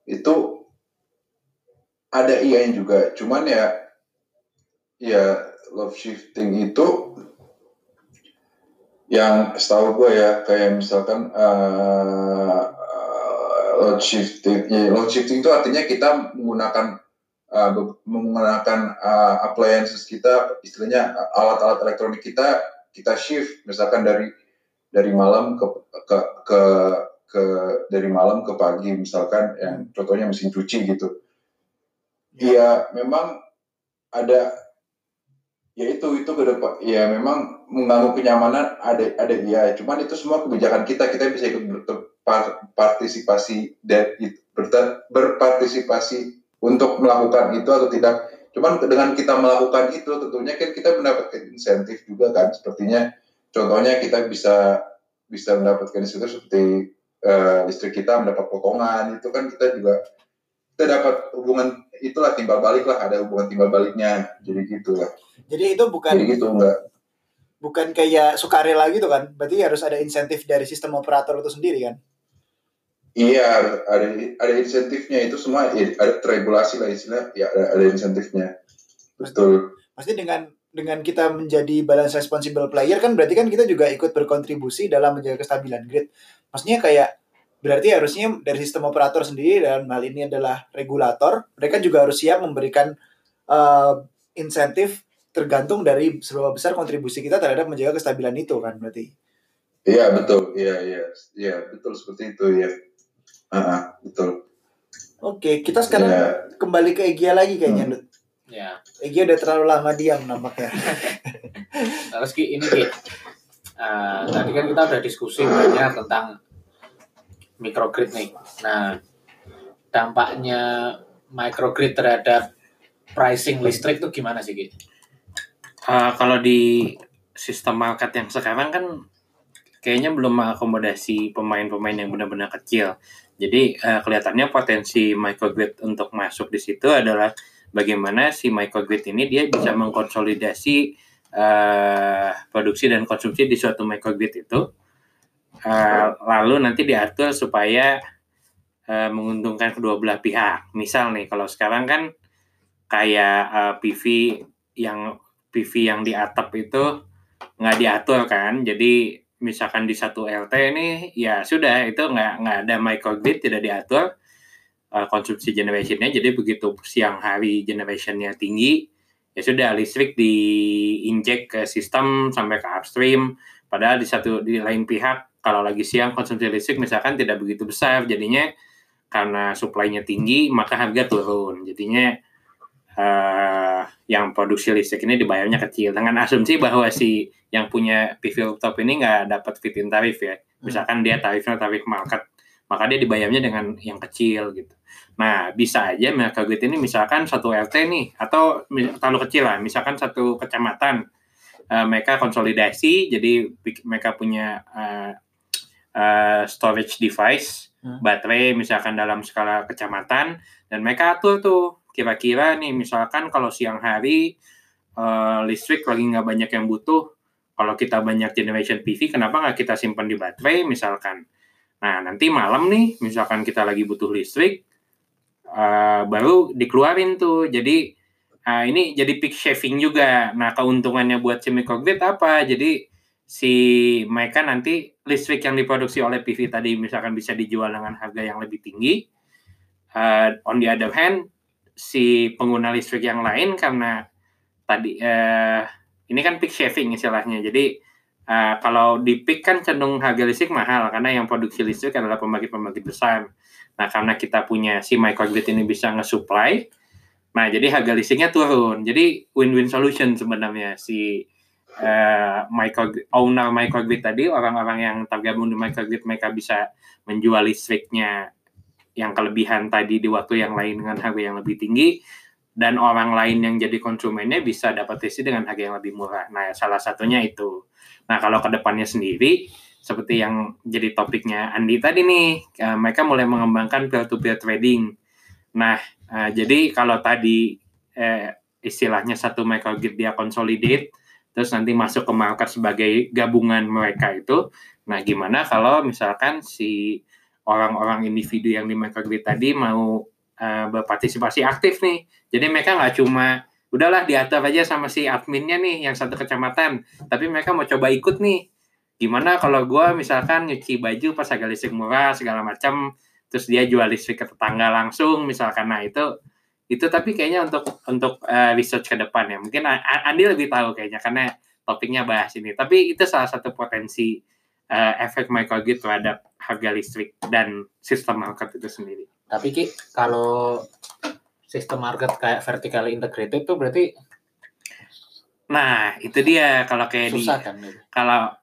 Itu ada iya juga, cuman ya, ya love shifting itu yang setahu gue ya kayak misalkan eh, eh, load shifting, ya load shifting itu artinya kita menggunakan be- menggunakan eh, appliances kita, istilahnya alat-alat elektronik kita kita shift, misalkan dari dari malam ke ke ke ke dari malam ke pagi misalkan yang contohnya mesin cuci gitu. Iya memang ada ya itu itu ke depan. Ya memang mengganggu kenyamanan ada ada iya cuman itu semua kebijakan kita kita bisa ikut berpartisipasi dan berpartisipasi untuk melakukan itu atau tidak. Cuman dengan kita melakukan itu tentunya kan kita mendapatkan insentif juga kan. Sepertinya contohnya kita bisa bisa mendapatkan insentif seperti uh, listrik kita mendapat potongan itu kan kita juga kita dapat hubungan itulah timbal balik lah ada hubungan timbal baliknya jadi gitu lah jadi itu bukan Jadi gitu enggak. Bukan kayak sukarela gitu kan? Berarti harus ada insentif dari sistem operator itu sendiri kan? Iya, ada ada insentifnya itu semua ya, ada regulasi lah istilah ya ada, ada insentifnya. Betul. Pasti dengan dengan kita menjadi balance responsible player kan berarti kan kita juga ikut berkontribusi dalam menjaga kestabilan grid. Maksudnya kayak berarti harusnya dari sistem operator sendiri dan hal ini adalah regulator, mereka juga harus siap memberikan uh, insentif tergantung dari seberapa besar kontribusi kita terhadap menjaga kestabilan itu kan berarti. Iya betul, iya iya, iya betul seperti itu ya. Uh, betul. Oke, kita sekarang ya. kembali ke Egia lagi kayaknya, hmm. Ya. Egia udah terlalu lama diam nampaknya. Terus Ki, ini Ki. Uh, tadi kan kita udah diskusi banyak tentang microgrid nih. Nah, dampaknya microgrid terhadap pricing listrik itu gimana sih, Ki? uh, kalau di sistem market yang sekarang kan kayaknya belum mengakomodasi pemain-pemain yang benar-benar kecil. Jadi uh, kelihatannya potensi microgrid untuk masuk di situ adalah bagaimana si microgrid ini dia bisa mengkonsolidasi uh, produksi dan konsumsi di suatu microgrid itu, uh, lalu nanti diatur supaya uh, menguntungkan kedua belah pihak. Misal nih kalau sekarang kan kayak uh, PV yang PV yang di atap itu nggak diatur kan. Jadi misalkan di satu LT ini ya sudah itu nggak nggak ada microgrid tidak diatur uh, konsumsi generationnya jadi begitu siang hari generationnya tinggi ya sudah listrik diinjek ke sistem sampai ke upstream. Padahal di satu di lain pihak kalau lagi siang konsumsi listrik misalkan tidak begitu besar jadinya karena suplainya tinggi maka harga turun. Jadinya uh, yang produksi listrik ini dibayarnya kecil. Dengan asumsi bahwa si yang punya PV rooftop ini nggak dapat fit-in tarif ya. Misalkan dia tarifnya tarif market maka dia dibayarnya dengan yang kecil gitu nah bisa aja mereka gitu ini misalkan satu RT nih atau terlalu kecil lah misalkan satu kecamatan uh, mereka konsolidasi jadi mereka punya uh, uh, storage device hmm. baterai misalkan dalam skala kecamatan dan mereka atur tuh kira-kira nih misalkan kalau siang hari uh, listrik lagi nggak banyak yang butuh kalau kita banyak generation PV kenapa nggak kita simpan di baterai misalkan nah nanti malam nih misalkan kita lagi butuh listrik uh, baru dikeluarin tuh. Jadi uh, ini jadi peak shaving juga. Nah keuntungannya buat si microgrid apa? Jadi si mereka nanti listrik yang diproduksi oleh PV tadi misalkan bisa dijual dengan harga yang lebih tinggi. Uh, on the other hand si pengguna listrik yang lain karena tadi uh, ini kan peak shaving istilahnya. Jadi uh, kalau di peak kan cenderung harga listrik mahal karena yang produksi listrik adalah pembangkit-pembangkit besar. Nah, karena kita punya si microgrid ini bisa nge-supply, nah jadi harga listriknya turun. Jadi win-win solution sebenarnya si uh, microgrid, owner microgrid tadi, orang-orang yang tergabung di microgrid mereka bisa menjual listriknya yang kelebihan tadi di waktu yang lain dengan harga yang lebih tinggi dan orang lain yang jadi konsumennya bisa dapat isi dengan harga yang lebih murah. Nah, salah satunya itu. Nah, kalau ke depannya sendiri seperti yang jadi topiknya Andi tadi nih, uh, mereka mulai mengembangkan peer-to-peer trading. Nah, uh, jadi kalau tadi uh, istilahnya satu microgrid dia consolidate, terus nanti masuk ke market sebagai gabungan mereka itu, nah gimana kalau misalkan si orang-orang individu yang di microgrid tadi mau uh, berpartisipasi aktif nih. Jadi mereka nggak cuma udahlah diatur aja sama si adminnya nih yang satu kecamatan, tapi mereka mau coba ikut nih. Gimana kalau gue misalkan nyuci baju pas agak listrik murah segala macam, terus dia jual listrik ke tetangga langsung misalkan, nah itu itu tapi kayaknya untuk untuk uh, research ke depan ya. Mungkin Andi lebih tahu kayaknya karena topiknya bahas ini. Tapi itu salah satu potensi uh, efek microgrid terhadap harga listrik dan sistem market itu sendiri. Tapi Ki, kalau sistem market kayak vertically integrated itu berarti Nah, itu dia kalau kayak di kan kalau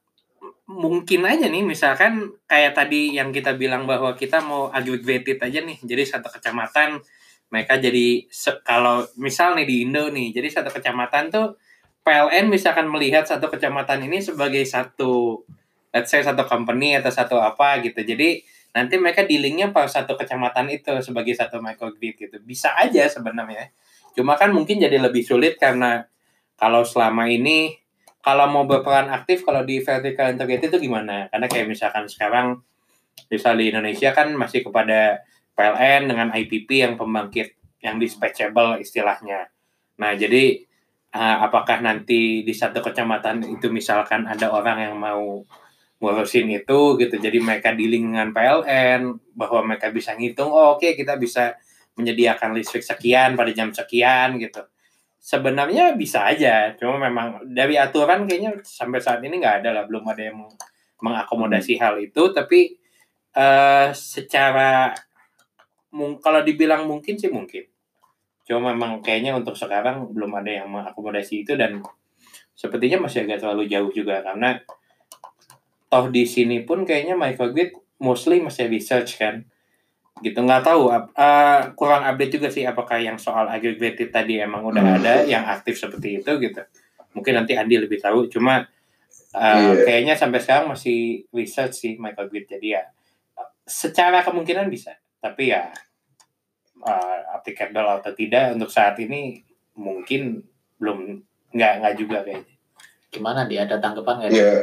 mungkin aja nih misalkan kayak tadi yang kita bilang bahwa kita mau aggregated aja nih. Jadi satu kecamatan mereka jadi kalau misal nih di Indo nih. Jadi satu kecamatan tuh PLN misalkan melihat satu kecamatan ini sebagai satu let's say satu company atau satu apa gitu. Jadi nanti mereka dealingnya pada satu kecamatan itu sebagai satu microgrid gitu. Bisa aja sebenarnya. Cuma kan mungkin jadi lebih sulit karena kalau selama ini kalau mau berperan aktif kalau di vertical integrated itu gimana? Karena kayak misalkan sekarang misal di Indonesia kan masih kepada PLN dengan IPP yang pembangkit yang dispatchable istilahnya. Nah, jadi eh, apakah nanti di satu kecamatan itu misalkan ada orang yang mau ngurusin itu gitu. Jadi mereka dealing dengan PLN bahwa mereka bisa ngitung, oh, oke kita bisa menyediakan listrik sekian pada jam sekian gitu. Sebenarnya bisa aja cuma memang dari aturan kayaknya sampai saat ini nggak ada lah belum ada yang mengakomodasi hal itu. Tapi eh secara mung- kalau dibilang mungkin sih mungkin. Cuma memang kayaknya untuk sekarang belum ada yang mengakomodasi itu dan sepertinya masih agak terlalu jauh juga karena toh di sini pun kayaknya microgrid mostly masih research kan gitu nggak tahu eh, kurang update juga sih apakah yang soal aggregated tadi emang udah Hmm. ada yang aktif seperti itu gitu mungkin nanti Andi lebih tahu cuma eh, Iya. kayaknya sampai sekarang masih research sih microgrid jadi ya secara kemungkinan bisa tapi ya eh, applicable atau tidak untuk saat ini mungkin belum nggak nggak juga kayaknya Gimana dia ada tanggapan nggak? Iya.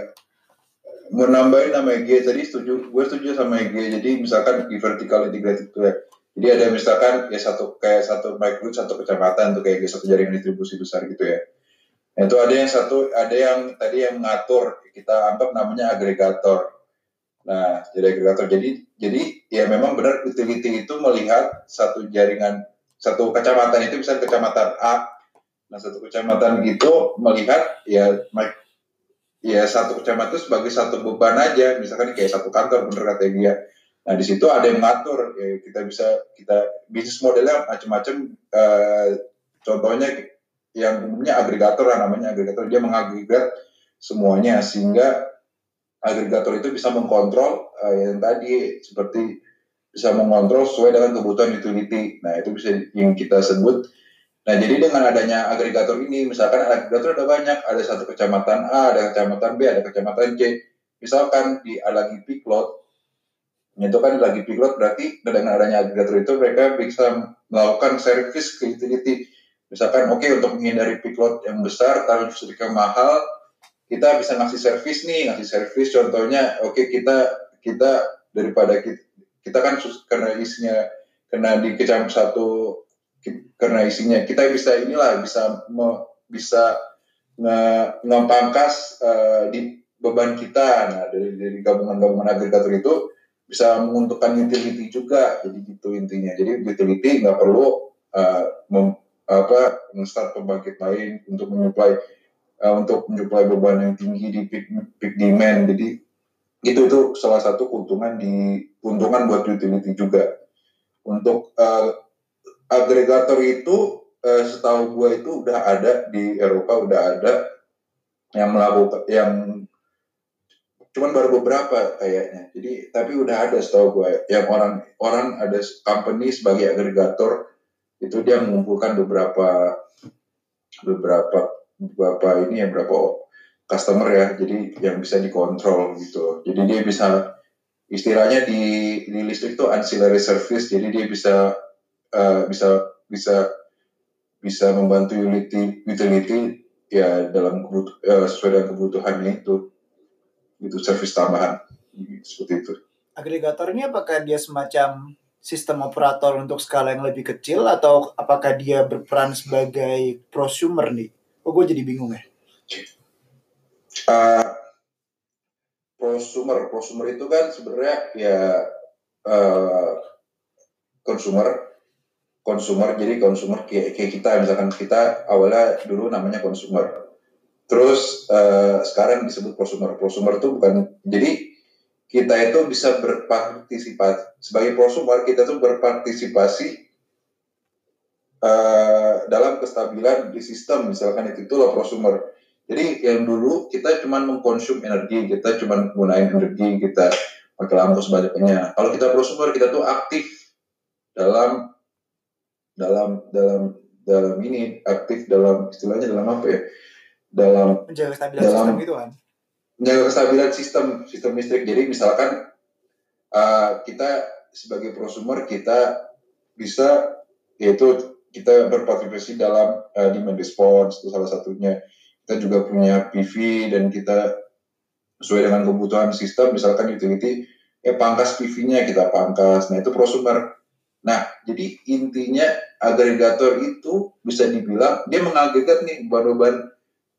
Mau nambahin nama EG tadi setuju, gue setuju sama EG. Jadi misalkan di vertical integrated itu ya. Jadi ada misalkan ya satu kayak satu micro satu kecamatan tuh kayak satu jaringan distribusi besar gitu ya. Nah, itu ada yang satu ada yang tadi yang ngatur kita anggap namanya agregator. Nah, jadi agregator. Jadi jadi ya memang benar utility itu melihat satu jaringan satu kecamatan itu bisa kecamatan A. Nah, satu kecamatan itu melihat ya ya satu kecamatan itu sebagai satu beban aja. Misalkan kayak satu kantor bener kata dia nah di situ ada yang ngatur ya kita bisa kita bisnis modelnya macam-macam eh, contohnya yang umumnya agregator lah namanya agregator. Dia mengagregat semuanya sehingga agregator itu bisa mengkontrol eh, yang tadi seperti bisa mengontrol sesuai dengan kebutuhan utility. Nah itu bisa yang kita sebut Nah, jadi dengan adanya agregator ini, misalkan agregator ada banyak, ada satu kecamatan A, ada kecamatan B, ada kecamatan C. Misalkan di lagi peak load, itu kan lagi peak load berarti dengan adanya agregator itu mereka bisa melakukan service ke utility. Misalkan oke untuk menghindari peak load yang besar, tarif yang mahal, kita bisa ngasih service nih, ngasih service contohnya oke kita kita daripada kita, kita kan karena isinya kena di kecamatan satu karena isinya kita bisa inilah bisa me- bisa nge- ngepangkas eh, di beban kita. Nah dari dari gabungan-gabungan agregator itu bisa menguntungkan utility juga. Jadi gitu intinya. Jadi utility nggak perlu eh, mem- apa start pembangkit lain untuk menyuplai eh, untuk menyuplai beban yang tinggi di peak, peak demand. Jadi itu itu salah satu keuntungan di keuntungan buat utility juga. Untuk eh, agregator itu eh, setahu gue itu udah ada di Eropa udah ada yang melakukan yang cuman baru beberapa kayaknya. Jadi tapi udah ada setahu gue yang orang orang ada company sebagai agregator itu dia mengumpulkan beberapa beberapa beberapa ini ya beberapa customer ya jadi yang bisa dikontrol gitu. Jadi dia bisa istilahnya di di listrik itu ancillary service jadi dia bisa eh, bisa bisa bisa membantu utility utility ya dalam kebut- eh, sesuai dengan kebutuhannya itu itu service tambahan seperti itu Agregator ini apakah dia semacam sistem operator untuk skala yang lebih kecil atau apakah dia berperan sebagai prosumer nih? Oh, gue jadi bingung ya. Eh, prosumer prosumer itu kan sebenarnya ya eh, consumer konsumer jadi konsumer kayak, kayak kita misalkan kita awalnya dulu namanya konsumer terus eh, sekarang disebut prosumer. Prosumer itu bukan jadi kita itu bisa berpartisipasi sebagai prosumer kita tuh berpartisipasi eh, dalam kestabilan di sistem misalkan itu itulah prosumer. Jadi yang dulu kita cuma mengkonsum energi, kita cuma menggunakan energi, kita pakai lampu sebanyaknya. Kalau kita prosumer, kita tuh aktif dalam dalam dalam dalam ini aktif dalam istilahnya dalam apa ya? Dalam menjaga stabilitas Dalam- sistem gitu kan menjaga kestabilan sistem sistem listrik. Jadi misalkan uh, kita sebagai prosumer kita bisa yaitu kita berpartisipasi dalam uh, demand response itu salah satunya. Kita juga punya PV dan kita sesuai dengan kebutuhan sistem misalkan utility ya pangkas PV-nya kita pangkas. Nah itu prosumer. Nah jadi intinya agregator itu bisa dibilang dia mengagregat nih beban-beban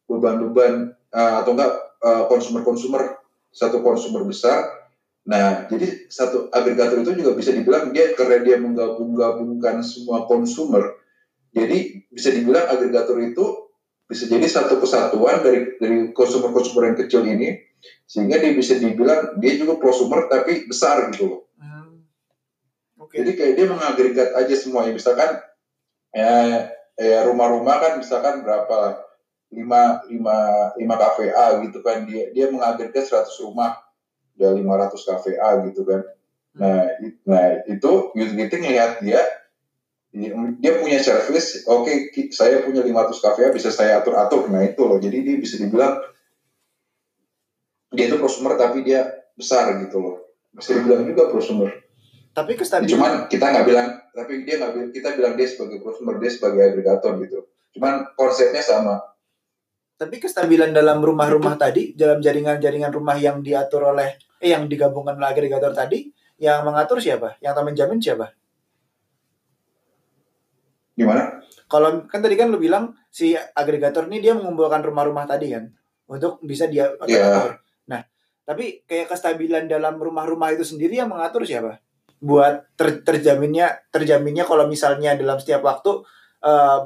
beban-beban uh, atau enggak uh, konsumer-konsumer satu konsumer besar. Nah, jadi satu agregator itu juga bisa dibilang dia karena dia menggabung-gabungkan semua konsumer. Jadi bisa dibilang agregator itu bisa jadi satu kesatuan dari dari konsumer-konsumer yang kecil ini sehingga dia bisa dibilang dia juga prosumer tapi besar gitu loh. Hmm. oke Jadi kayak dia mengagregat aja semuanya. Misalkan ya, ya rumah-rumah kan misalkan berapa lima lima lima KVA gitu kan dia dia mengagregat 100 rumah udah 500 KVA gitu kan. Nah, i- nah itu utility ngelihat dia dia dia punya service, oke ki- saya punya 500 KVA bisa saya atur-atur. Nah itu loh. Jadi dia bisa dibilang dia itu prosumer tapi dia besar gitu loh. Bisa dibilang juga prosumer. Tapi kestabilan cuman kita nggak bilang tapi dia nggak bilang kita bilang dia sebagai prosumer dia sebagai agregator gitu. Cuman konsepnya sama. Tapi kestabilan dalam rumah-rumah tadi dalam jaringan-jaringan rumah yang diatur oleh eh yang digabungkan oleh agregator tadi yang mengatur siapa? Yang akan menjamin siapa? Gimana? Kalau kan tadi kan lu bilang si agregator ini dia mengumpulkan rumah-rumah tadi kan untuk bisa dia atur. Nah, tapi kayak kestabilan dalam rumah-rumah itu sendiri yang mengatur siapa? Buat ter- terjaminnya terjaminnya kalau misalnya dalam setiap waktu eh,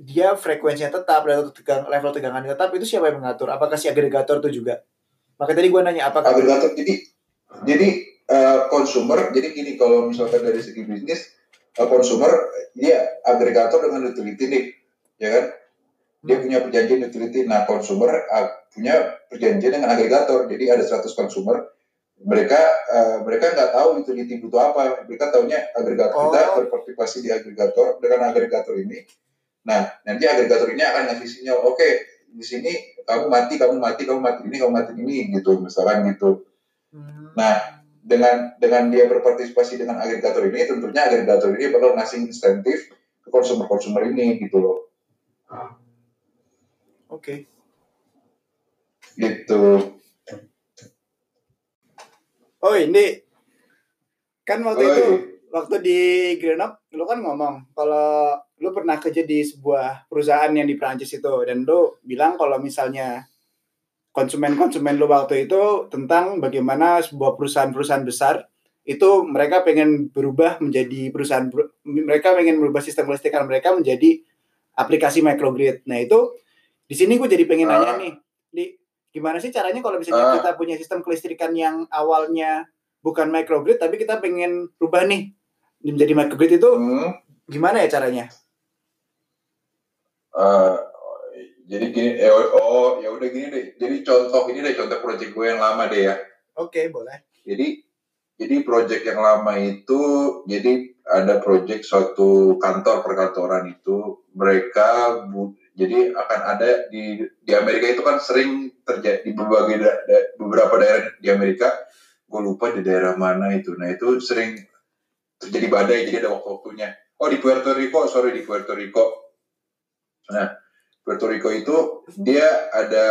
dia frekuensinya tetap level tegang level tegangan tetap itu siapa yang mengatur? Apakah si agregator itu juga? Maka tadi gua nanya apakah agregator jadi jadi eh, consumer jadi gini kalau misalkan dari segi bisnis eh, consumer dia agregator dengan utility nih ya kan dia Hmm. punya perjanjian utility nah consumer ah, punya perjanjian dengan agregator jadi ada 100 consumer mereka eh, mereka nggak tahu utility butuh apa mereka tahunya agregator kita Oh. berpartisipasi di agregator dengan agregator ini nah nanti agregator ini akan ngasih sinyal oke di sini kamu mati kamu mati kamu mati ini kamu mati ini gitu misalkan gitu Hmm. Nah, dengan dengan dia berpartisipasi dengan agregator ini tentunya agregator ini bakal ngasih insentif ke konsumer-konsumer ini gitu loh Oke. gitu Oh, ini kan waktu Oi. itu waktu di Green Up lu kan ngomong kalau lu pernah kerja di sebuah perusahaan yang di Prancis itu dan lu bilang kalau misalnya konsumen-konsumen lu waktu itu tentang bagaimana sebuah perusahaan-perusahaan besar itu mereka pengen berubah menjadi perusahaan mereka pengen merubah sistem kelistrikan mereka menjadi aplikasi microgrid. Nah, itu di sini gue jadi pengen nanya Ah. nih, di gimana sih caranya kalau misalnya Ah. kita punya sistem kelistrikan yang awalnya bukan microgrid tapi kita pengen rubah nih menjadi microgrid itu Hmm, gimana ya caranya? eh, jadi gini eh, oh ya udah gini deh jadi contoh ini deh contoh project gue yang lama deh ya Oke, boleh. jadi jadi project yang lama itu jadi ada project suatu kantor perkantoran itu mereka bu- jadi akan ada di di Amerika itu kan sering terjadi di berbagai da- da- beberapa daerah di Amerika. Gue lupa di daerah mana itu. Nah itu sering terjadi badai jadi ada waktu-waktunya. Oh di Puerto Rico sorry di Puerto Rico. Nah Puerto Rico itu dia ada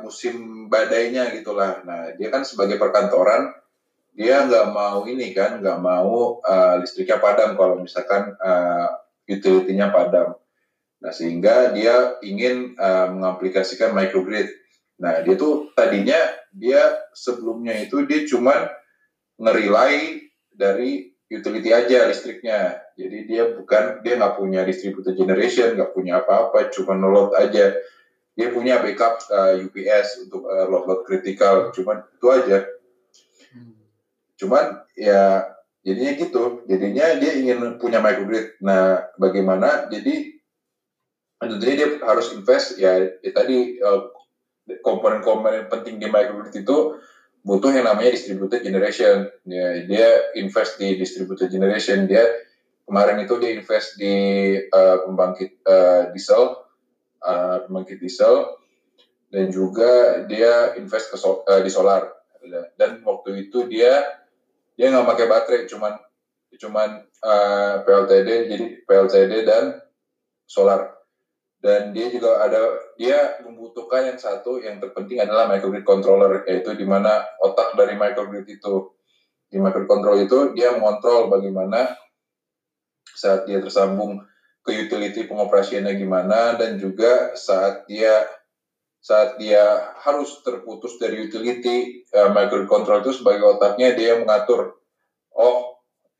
musim badainya gitulah. Nah dia kan sebagai perkantoran dia nggak mau ini kan nggak mau uh, listriknya padam. Kalau misalkan uh, utility-nya padam nah sehingga dia ingin uh, mengaplikasikan microgrid. Nah dia tuh tadinya dia sebelumnya itu dia cuman ngerilai dari utility aja listriknya. Jadi dia bukan dia nggak punya distributed generation nggak punya apa-apa cuma load aja. Dia punya backup uh, UPS untuk uh, load-load kritikal cuman itu aja. Cuman ya jadinya gitu. Jadinya dia ingin punya microgrid. Nah bagaimana? Jadi Tentunya dia harus invest ya, ya tadi eh, komponen-komponen penting di microgrid itu butuh yang namanya distributed generation. Ya, dia invest di distributed generation. Dia kemarin itu dia invest di uh, pembangkit uh, diesel, uh, pembangkit diesel, dan juga dia invest ke so, uh, di solar. Dan waktu itu dia dia nggak pakai baterai, cuman cuman uh, PLTD, jadi PLTD dan solar dan dia juga ada dia membutuhkan yang satu yang terpenting adalah microgrid controller yaitu di mana otak dari microgrid itu. Di microgrid control itu dia mengontrol bagaimana saat dia tersambung ke utility pengoperasiannya gimana dan juga saat dia saat dia harus terputus dari utility uh, microgrid control itu sebagai otaknya dia mengatur. Oh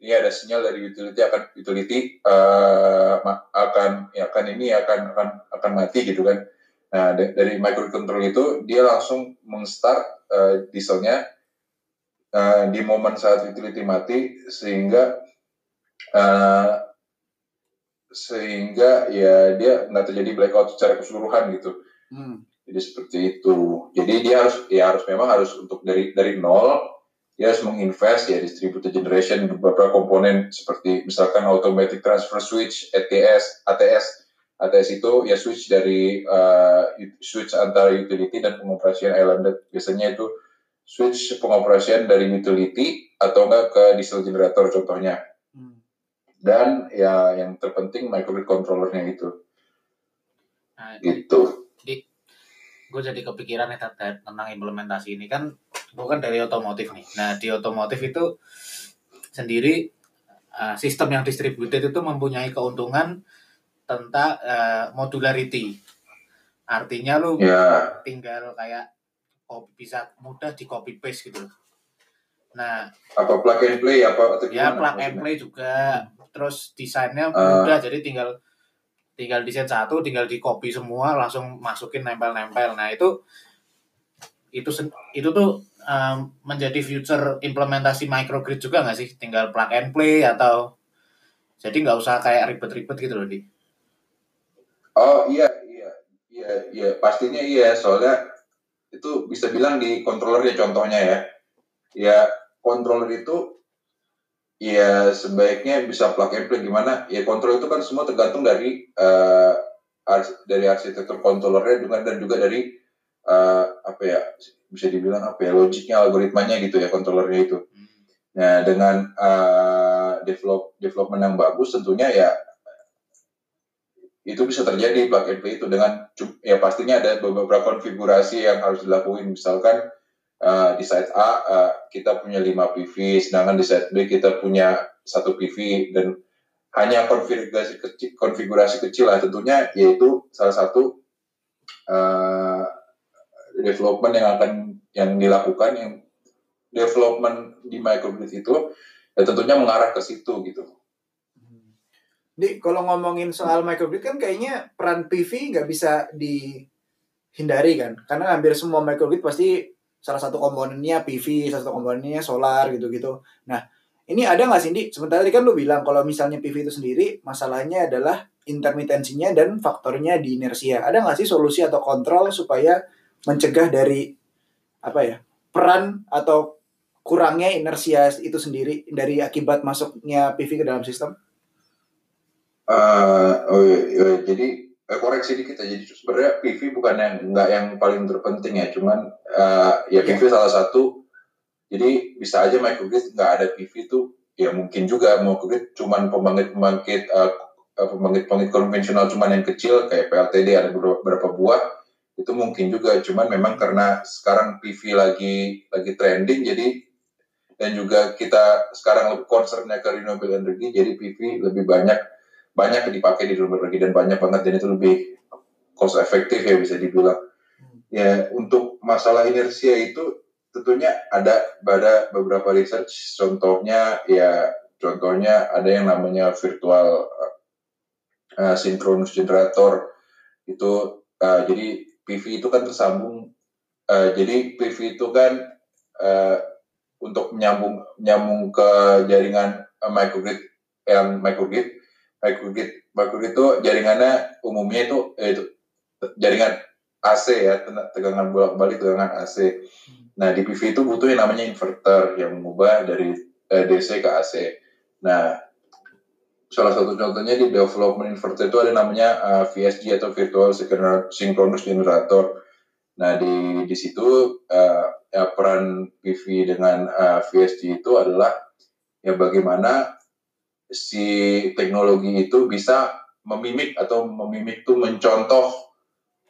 ini ada sinyal dari utility akan utility uh, akan ya akan ini akan akan akan mati gitu kan. Nah dari microcontrol itu dia langsung mengstart uh, dieselnya uh, di momen saat utility mati sehingga uh, sehingga ya dia nggak terjadi blackout secara keseluruhan gitu. Hmm. Jadi seperti itu. Jadi dia harus ya harus memang harus untuk dari dari nol dia harus menginvest ya distributed generation beberapa komponen seperti misalkan automatic transfer switch ATS ATS ATS itu ya switch dari uh, switch antara utility dan pengoperasian islanded. Biasanya itu switch pengoperasian dari utility atau enggak ke diesel generator contohnya. Hmm. dan ya yang terpenting microgrid controllernya itu. Nah, gitu. jadi gue jadi kepikiran nih tentang implementasi ini. Kan bukan dari otomotif nih. Nah, di otomotif itu sendiri uh, sistem yang distributed itu mempunyai keuntungan tentang uh, modularity. Artinya lu yeah. tinggal kayak oh, bisa mudah di copy paste gitu. Nah, apa plug and play apa atau Ya, plug and play juga. Terus desainnya uh. mudah jadi tinggal tinggal desain satu, tinggal di copy semua langsung masukin nempel-nempel. Nah, itu itu itu tuh um, menjadi future implementasi microgrid juga nggak sih? Tinggal plug and play atau jadi nggak usah kayak ribet-ribet gitu loh di. Oh iya iya iya iya pastinya iya soalnya itu bisa bilang di controller ya contohnya ya. Ya controller itu ya sebaiknya bisa plug and play gimana? Ya controller itu kan semua tergantung dari uh, dari arsitektur controllernya juga dan juga dari uh, apa ya bisa dibilang apa ya logiknya algoritmanya gitu ya kontrolernya itu. Nah dengan uh, develop development yang bagus tentunya ya itu bisa terjadi plug and play itu dengan ya pastinya ada beberapa konfigurasi yang harus dilakukan misalkan uh, di site A uh, kita punya 5 PV sedangkan di site B kita punya satu PV dan hanya konfigurasi kecil, konfigurasi kecil lah tentunya yaitu salah satu uh, development yang akan yang dilakukan yang development di microgrid itu ya tentunya mengarah ke situ gitu. Di kalau ngomongin soal microgrid kan kayaknya peran PV nggak bisa dihindari kan, karena hampir semua microgrid pasti salah satu komponennya PV, salah satu komponennya solar gitu-gitu. Nah, ini ada nggak sih, Di? Sementara tadi kan lu bilang kalau misalnya PV itu sendiri, masalahnya adalah intermitensinya dan faktornya di inersia. Ada nggak sih solusi atau kontrol supaya mencegah dari apa ya peran atau kurangnya inersia itu sendiri dari akibat masuknya PV ke dalam sistem? Uh, oh iya, iya. jadi eh, koreksi dikit aja. Jadi sebenarnya PV bukan yang nggak yang paling terpenting ya, cuman uh, ya PV yeah. salah satu. Jadi bisa aja microgrid nggak ada PV itu ya mungkin juga microgrid cuman pembangkit-pembangkit uh, pembangkit-pembangkit konvensional cuman yang kecil kayak PLTD ada beberapa buah itu mungkin juga cuman memang karena sekarang PV lagi lagi trending jadi dan juga kita sekarang lebih concernnya ke renewable energy jadi PV lebih banyak banyak dipakai di renewable energy dan banyak banget dan itu lebih cost efektif ya bisa dibilang. Ya untuk masalah inersia itu tentunya ada pada beberapa research. Contohnya ya contohnya ada yang namanya virtual uh, synchronous generator. Itu uh, jadi PV itu kan tersambung. Uh, jadi PV itu kan uh, untuk menyambung nyambung ke jaringan uh, microgrid yang microgrid. microgrid. Microgrid itu jaringannya umumnya itu, eh, itu jaringan AC ya, tegangan bolak-balik tegangan AC. Nah, di PV itu butuh yang namanya inverter yang mengubah dari eh, DC ke AC. Nah, salah satu contohnya di development inverter itu ada namanya eh, VSG atau Virtual Synchronous- Generator. Nah, di di situ eh, ya, peran PV dengan eh, VSG itu adalah ya bagaimana si teknologi itu bisa memimik atau memimik itu mencontoh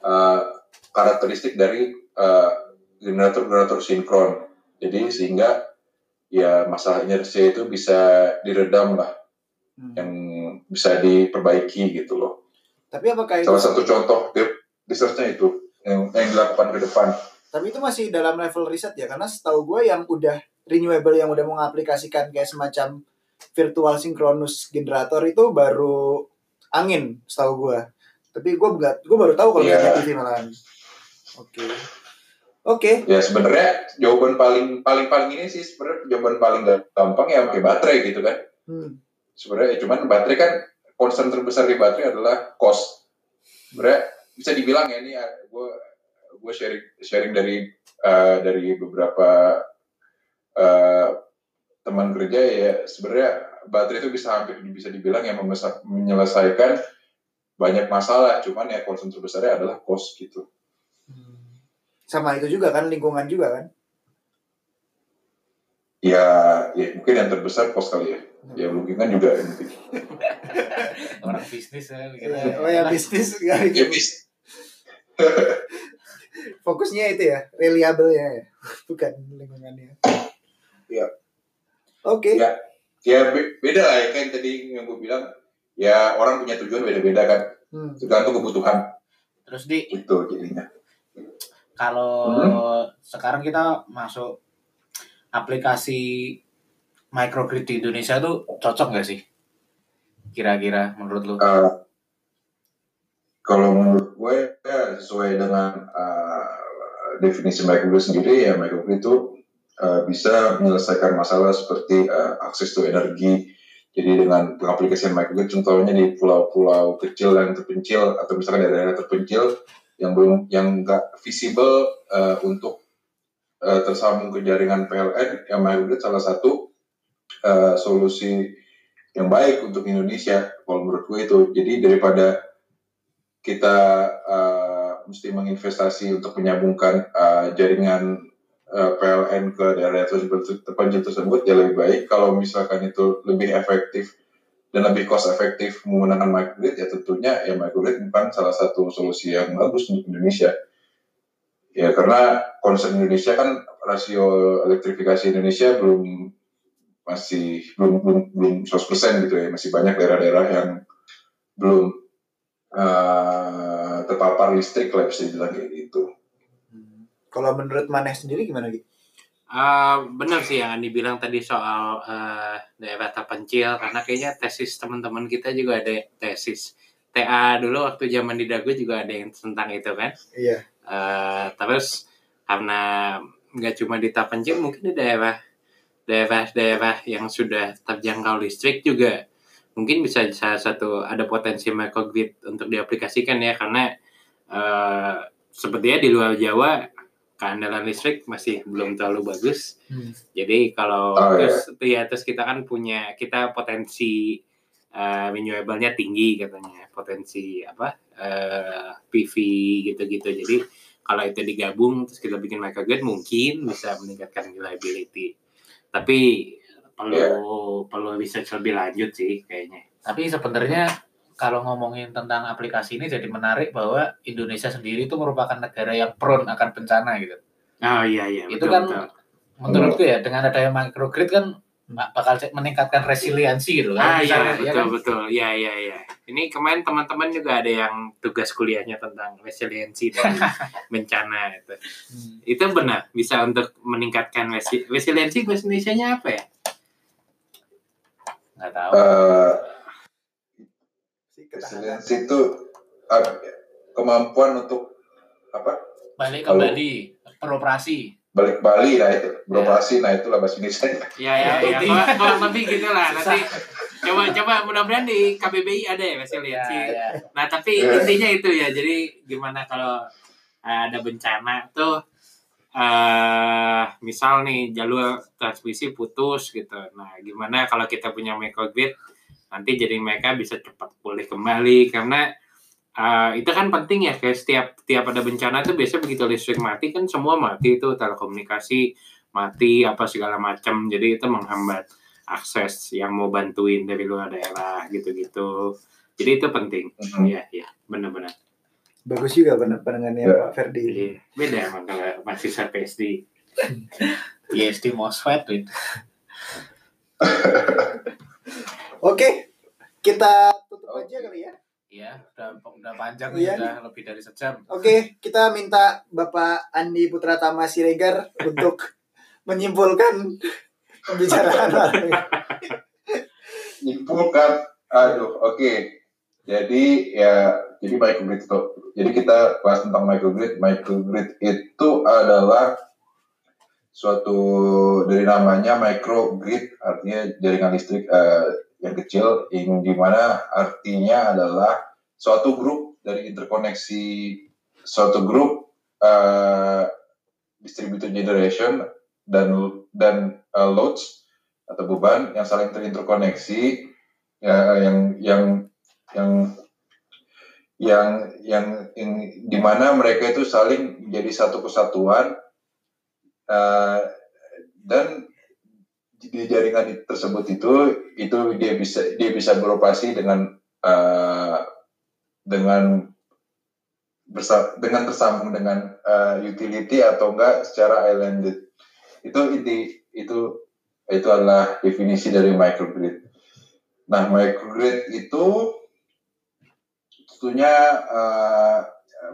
eh, karakteristik dari eh, generator-generator sinkron. Jadi sehingga ya masalah inersia itu bisa diredam lah, Hmm. yang bisa diperbaiki gitu loh. Tapi apakah itu Salah satu contoh research-nya itu yang, yang dilakukan ke depan. tapi itu masih dalam level riset ya karena setahu gue yang udah renewable yang udah mengaplikasikan kayak semacam virtual synchronous generator itu baru angin setahu gue. Tapi gue nggak gue baru tahu kalau Iya. yeah. TV malahan. Oke. Oke. Ya sebenarnya jawaban paling paling paling ini sih sebenarnya jawaban paling gampang ya pakai baterai gitu kan. Hmm. Sebenarnya cuman baterai kan concern terbesar di baterai adalah cost. Sebenarnya bisa dibilang ya ini gue gue sharing sharing dari eh, dari beberapa eh, teman kerja ya sebenarnya baterai itu bisa hampir bisa dibilang yang menyelesaikan banyak masalah. Cuman ya concern terbesarnya adalah cost gitu. Sama itu juga kan lingkungan juga kan. Ya ya mungkin yang terbesar cost kali ya ya lingkungan juga yang penting orang bisnis ya Iya, kita Oh ya bisnis ya bis fokusnya itu ya reliable ya bukan lingkungannya. Iya. Oke. Ya. ya be- beda lah ya kan tadi yang gue bilang ya orang punya tujuan beda-beda kan Hmm. tergantung kebutuhan terus di itu jadinya kalau Hmm. sekarang kita masuk aplikasi microgrid di Indonesia tuh cocok nggak sih? Kira-kira menurut lu? Eh, kalau menurut gue ya sesuai dengan eh, definisi microgrid sendiri ya microgrid itu eh, bisa menyelesaikan masalah seperti eh, akses to energi. Jadi dengan pengaplikasian microgrid contohnya di pulau-pulau kecil yang terpencil atau misalkan daerah-daerah terpencil yang belum yang nggak visible eh, untuk eh, tersambung ke jaringan PLN yang microgrid salah satu eh, solusi yang baik untuk Indonesia kalau menurut gue itu. Jadi daripada kita eh, mesti menginvestasi untuk menyambungkan eh, jaringan eh, PLN ke daerah terpencil tersebut ya lebih baik. Kalau misalkan itu lebih efektif dan lebih cost efektif menggunakan microgrid ya tentunya ya microgrid bukan salah satu solusi yang bagus untuk Indonesia ya karena concern Indonesia kan rasio elektrifikasi Indonesia belum masih belum belum belum 100% gitu ya masih banyak daerah-daerah yang belum eh, terpapar listrik lah bisa dibilang kayak gitu. Hmm. Kalau menurut Maneh sendiri gimana gitu? Eh, benar sih yang Andi bilang tadi soal eh, daerah terpencil karena kayaknya tesis teman-teman kita juga ada tesis TA dulu waktu zaman di Dago juga ada yang tentang itu kan Iya. Eh, terus karena nggak cuma di terpencil mungkin di daerah daerah-daerah yang sudah terjangkau listrik juga. Mungkin bisa salah satu ada potensi microgrid untuk diaplikasikan ya karena eh, sepertinya di luar Jawa keandalan listrik masih belum terlalu bagus. Hmm. jadi kalau Oh, terus ya terus kita kan punya kita potensi uh, renewable-nya tinggi katanya potensi apa eh, PV gitu-gitu. Jadi kalau itu digabung terus kita bikin microgrid mungkin bisa meningkatkan reliability. Tapi perlu Iya. perlu research lebih lanjut sih kayaknya. Tapi sebenarnya kalau ngomongin tentang aplikasi ini jadi menarik bahwa Indonesia sendiri itu merupakan negara yang prone akan bencana gitu. Oh iya iya. Itu kan betul. menurutku ya dengan adanya microgrid kan bakal meningkatkan resiliensi gitu kan Ah iya Misalnya, ya betul kan? betul ya ya ya. Ini kemarin teman-teman juga ada yang tugas kuliahnya tentang resiliensi dan bencana itu. Hmm. Itu benar bisa untuk meningkatkan resi resiliensi bahasa Indonesia-nya apa ya? nggak tahu Eh, Si ketahanan. resiliensi itu eh, kemampuan untuk apa balik kembali beroperasi balik Bali nah itu beroperasi nah itulah bahasa Indonesia Ya ya ya. Kalau kalau lebih gitu lah nanti coba coba mudah-mudahan di KBBI ada ya Mas lihat sih. ya. Nah tapi intinya itu ya jadi gimana kalau eh, ada bencana tuh eh misal nih jalur transmisi putus gitu. Nah gimana kalau kita punya microgrid nanti jadi mereka bisa cepat pulih kembali karena eh, itu kan penting ya kayak setiap tiap ada bencana tuh biasanya begitu listrik mati kan semua mati itu telekomunikasi mati apa segala macam jadi itu menghambat akses yang mau bantuin dari luar daerah gitu-gitu jadi itu penting Mhm. Iya, iya, benar-benar. Bagus juga pen- pendengannya Ya. Pak Ferdi. Iya, beda emang kalau mahasiswa PSD. ISD MOSFET. Oke, kita tutup aja kali ya. Iya, udah udah panjang Iya. nih, udah lebih dari sejam. Oke, kita minta Bapak Andi Putra Tama Siregar untuk menyimpulkan pembicaraan malam ini. Nyimpulkan, aduh, oke. Jadi ya, jadi microgrid itu. Jadi kita bahas tentang microgrid. Microgrid itu adalah suatu dari namanya microgrid, artinya jaringan listrik eh, yang kecil, yang di mana artinya adalah suatu grup dari interkoneksi suatu grup eh, distributed generation dan dan eh, loads atau beban yang saling terinterkoneksi ya, yang yang yang yang yang, yang di mana mereka itu saling menjadi satu kesatuan eh, dan di jaringan tersebut itu itu dia bisa dia bisa beroperasi dengan eh, dengan bersa dengan tersambung dengan eh, utility atau enggak secara islanded itu inti itu itu adalah definisi dari microgrid. Nah microgrid itu tentunya eh,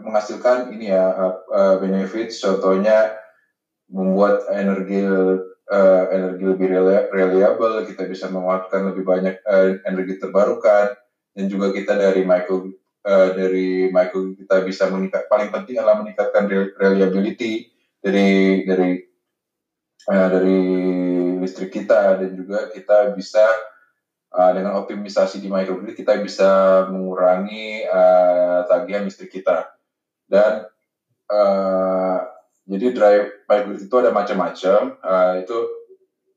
menghasilkan ini ya eh, benefit contohnya membuat energi eh, energi lebih reli- reliable kita bisa memanfaatkan lebih banyak eh, energi terbarukan. Dan juga kita dari micro eh, dari micro kita bisa meningkat paling penting adalah meningkatkan rel- reliability dari dari eh, dari listrik kita. Dan juga kita bisa eh, dengan optimisasi di microgrid kita bisa mengurangi eh, tagihan listrik kita. Dan eh, jadi drive itu ada macam-macam. Eh, itu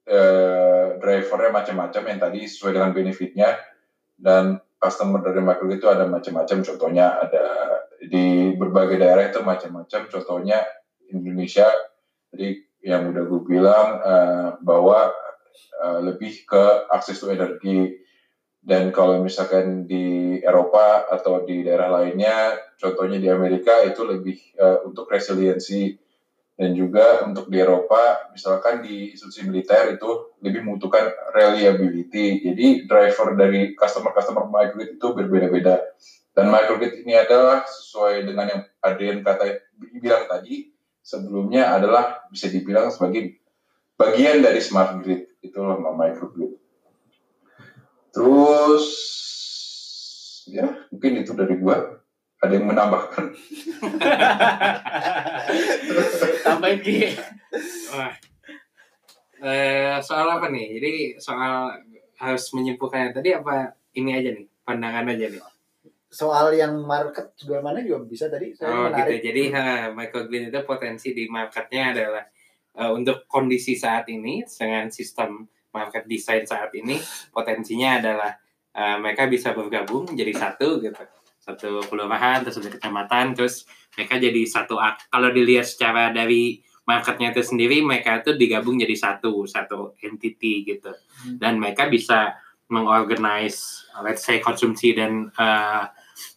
eh, drivernya macam-macam yang tadi sesuai dengan benefitnya. Dan customer dari microgrid itu ada macam-macam. Contohnya ada di berbagai daerah itu macam-macam. Contohnya Indonesia jadi yang udah gue bilang eh, bahwa eh, lebih ke akses to energi. Dan kalau misalkan di Eropa atau di daerah lainnya contohnya di Amerika itu lebih eh, untuk resiliensi dan juga untuk di Eropa misalkan di institusi militer itu lebih membutuhkan reliability. Jadi driver dari customer-customer microgrid itu berbeda-beda. Dan microgrid ini adalah sesuai dengan yang Adrian kata bilang tadi sebelumnya adalah bisa dibilang sebagai bagian dari smart grid. Itulah microgrid. Terus ya mungkin itu dari gua ada yang menambahkan Tambahin Ki. Eh, soal apa nih? Jadi soal harus menyimpulkannya tadi apa ini aja nih? Pandangan aja nih. Soal yang market juga mana juga bisa tadi. Saya Oh menarik. gitu. Jadi ha, microgrid itu potensi di marketnya adalah eh, untuk kondisi saat ini dengan sistem market design saat ini potensinya adalah eh, mereka bisa bergabung jadi satu gitu satu kelurahan terus satu kecamatan terus mereka jadi satu kalau dilihat secara dari marketnya itu sendiri mereka itu digabung jadi satu satu entity gitu. Dan mereka bisa mengorganize let's say konsumsi dan eh,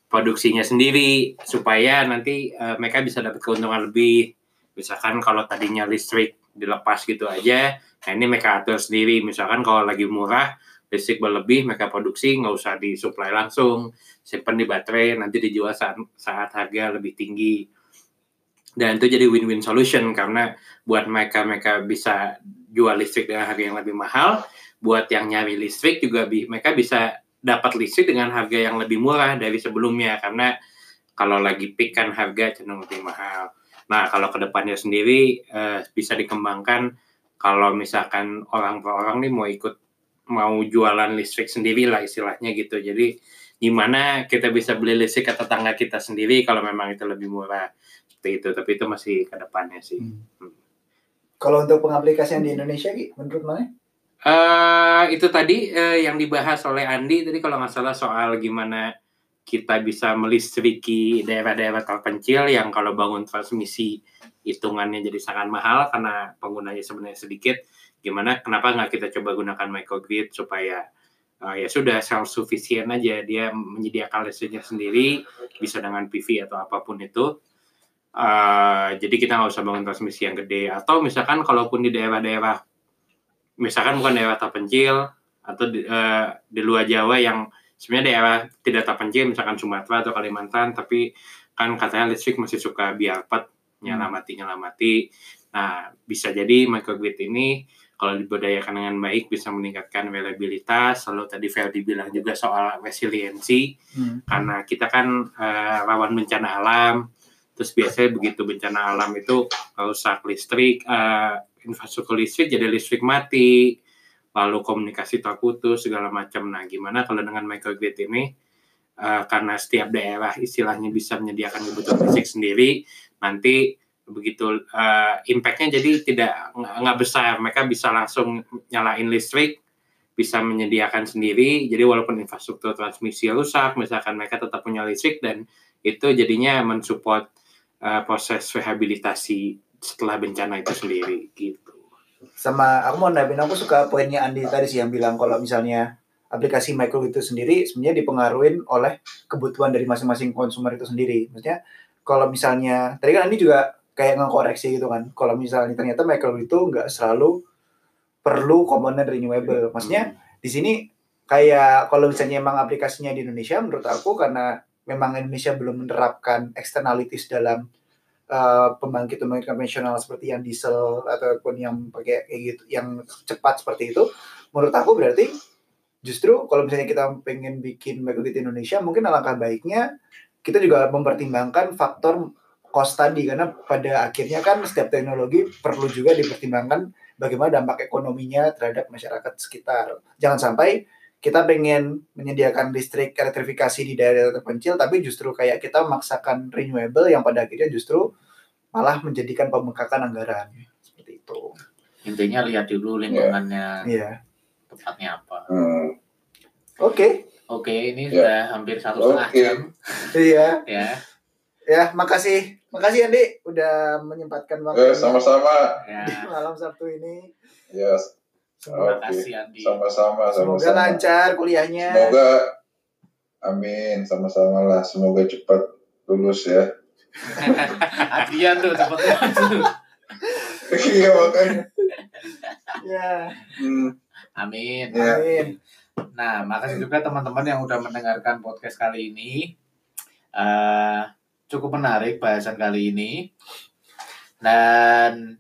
produksinya sendiri supaya nanti eh, mereka bisa dapat keuntungan lebih. Misalkan kalau tadinya listrik dilepas gitu aja nah ini mereka atur sendiri. Misalkan kalau lagi murah listrik berlebih mereka produksi nggak usah disuplai langsung simpan di baterai nanti dijual saat, saat harga lebih tinggi dan itu jadi win-win solution karena buat mereka mereka bisa jual listrik dengan harga yang lebih mahal buat yang nyari listrik juga bi- mereka bisa dapat listrik dengan harga yang lebih murah dari sebelumnya karena kalau lagi peak kan harga cenderung lebih mahal. Nah kalau ke depannya sendiri eh, bisa dikembangkan kalau misalkan orang per orang nih mau ikut mau jualan listrik sendiri lah istilahnya gitu. Jadi gimana kita bisa beli listrik ke tetangga kita sendiri kalau memang itu lebih murah seperti itu. Tapi itu masih ke depannya sih. Hmm. Kalau untuk pengaplikasian di Indonesia, Ki, menurut mana? eh itu tadi eh, yang dibahas oleh Andi tadi kalau nggak salah soal gimana kita bisa melistriki daerah-daerah terpencil yang kalau bangun transmisi hitungannya jadi sangat mahal karena penggunanya sebenarnya sedikit. Gimana? Kenapa nggak kita coba gunakan microgrid supaya eh, ya sudah self sufficient aja dia menyediakan listriknya sendiri bisa dengan PV atau apa pun itu. Eh, jadi kita nggak usah bangun transmisi yang gede atau misalkan kalaupun di daerah-daerah misalkan bukan daerah terpencil atau di, eh, di luar Jawa yang sebenarnya daerah tidak terpencil misalkan Sumatera atau Kalimantan tapi kan katanya listrik masih suka biarpet nyala mati nyala mati nah bisa jadi microgrid ini kalau diberdayakan dengan baik bisa meningkatkan reliabilitas lalu tadi Ferdi bilang juga soal resiliensi. Hmm. karena kita kan eh, rawan bencana alam. Terus biasanya begitu bencana alam itu rusak listrik eh, infrastruktur listrik jadi listrik mati. Lalu komunikasi terputus segala macam. Nah gimana kalau dengan microgrid ini? Eh, karena setiap daerah istilahnya bisa menyediakan kebutuhan listrik sendiri nanti begitu eh, impactnya jadi tidak nggak besar. Mereka bisa langsung nyalain listrik bisa menyediakan sendiri. Jadi walaupun infrastruktur transmisi rusak misalkan mereka tetap punya listrik dan itu jadinya mensupport uh, proses rehabilitasi setelah bencana itu sendiri gitu. Sama aku mau nambahin aku suka poinnya Andi tadi sih yang bilang kalau misalnya aplikasi micro itu sendiri sebenarnya dipengaruhi oleh kebutuhan dari masing-masing konsumer itu sendiri. Maksudnya kalau misalnya tadi kan Andi juga kayak ngekoreksi gitu kan. Kalau misalnya ternyata micro itu nggak selalu perlu komponen renewable. Maksudnya di sini kayak kalau misalnya emang aplikasinya di Indonesia menurut aku karena memang Indonesia belum menerapkan externalities dalam uh, pembangkit pembangkit konvensional seperti yang diesel ataupun yang pakai kayak gitu yang cepat seperti itu menurut aku berarti justru kalau misalnya kita pengen bikin microgrid di Indonesia mungkin alangkah baiknya kita juga mempertimbangkan faktor cost tadi karena pada akhirnya kan setiap teknologi perlu juga dipertimbangkan bagaimana dampak ekonominya terhadap masyarakat sekitar jangan sampai kita pengen menyediakan listrik elektrifikasi di daerah terpencil tapi justru kayak kita memaksakan renewable yang pada akhirnya justru malah menjadikan pembengkakan anggaran seperti itu. Intinya lihat dulu lingkungannya Iya. tepatnya apa. Hmm. Oke. Oke, ini Ya. sudah hampir satu setengah Oke. jam Iya. ya. Ya, makasih. Makasih Andi udah menyempatkan waktu Eh, sama-sama. Ya, malam Sabtu ini. Ya, terima Oke. kasih Andi. sama-sama, Semoga sama-sama. lancar kuliahnya. Semoga, amin, sama-sama lah. Semoga cepat lulus ya. Adrian tuh cepet banget tuh. Iya makanya. Ya, Hmm, Amin. Ya. amin. Nah, makasih juga teman-teman yang udah mendengarkan podcast kali ini. Eh, cukup menarik bahasan kali ini. Dan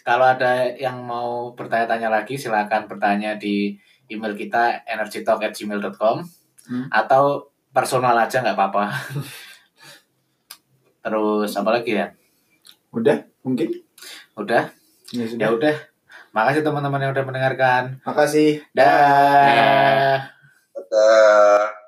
kalau ada yang mau bertanya-tanya lagi, silakan bertanya di email kita energytalk@gmail.com Hmm. atau personal aja nggak apa-apa. Terus apa lagi ya? Udah, mungkin. Udah, Ya ya sudah. udah. Makasih teman-teman yang udah mendengarkan. Makasih. Dah. dadah.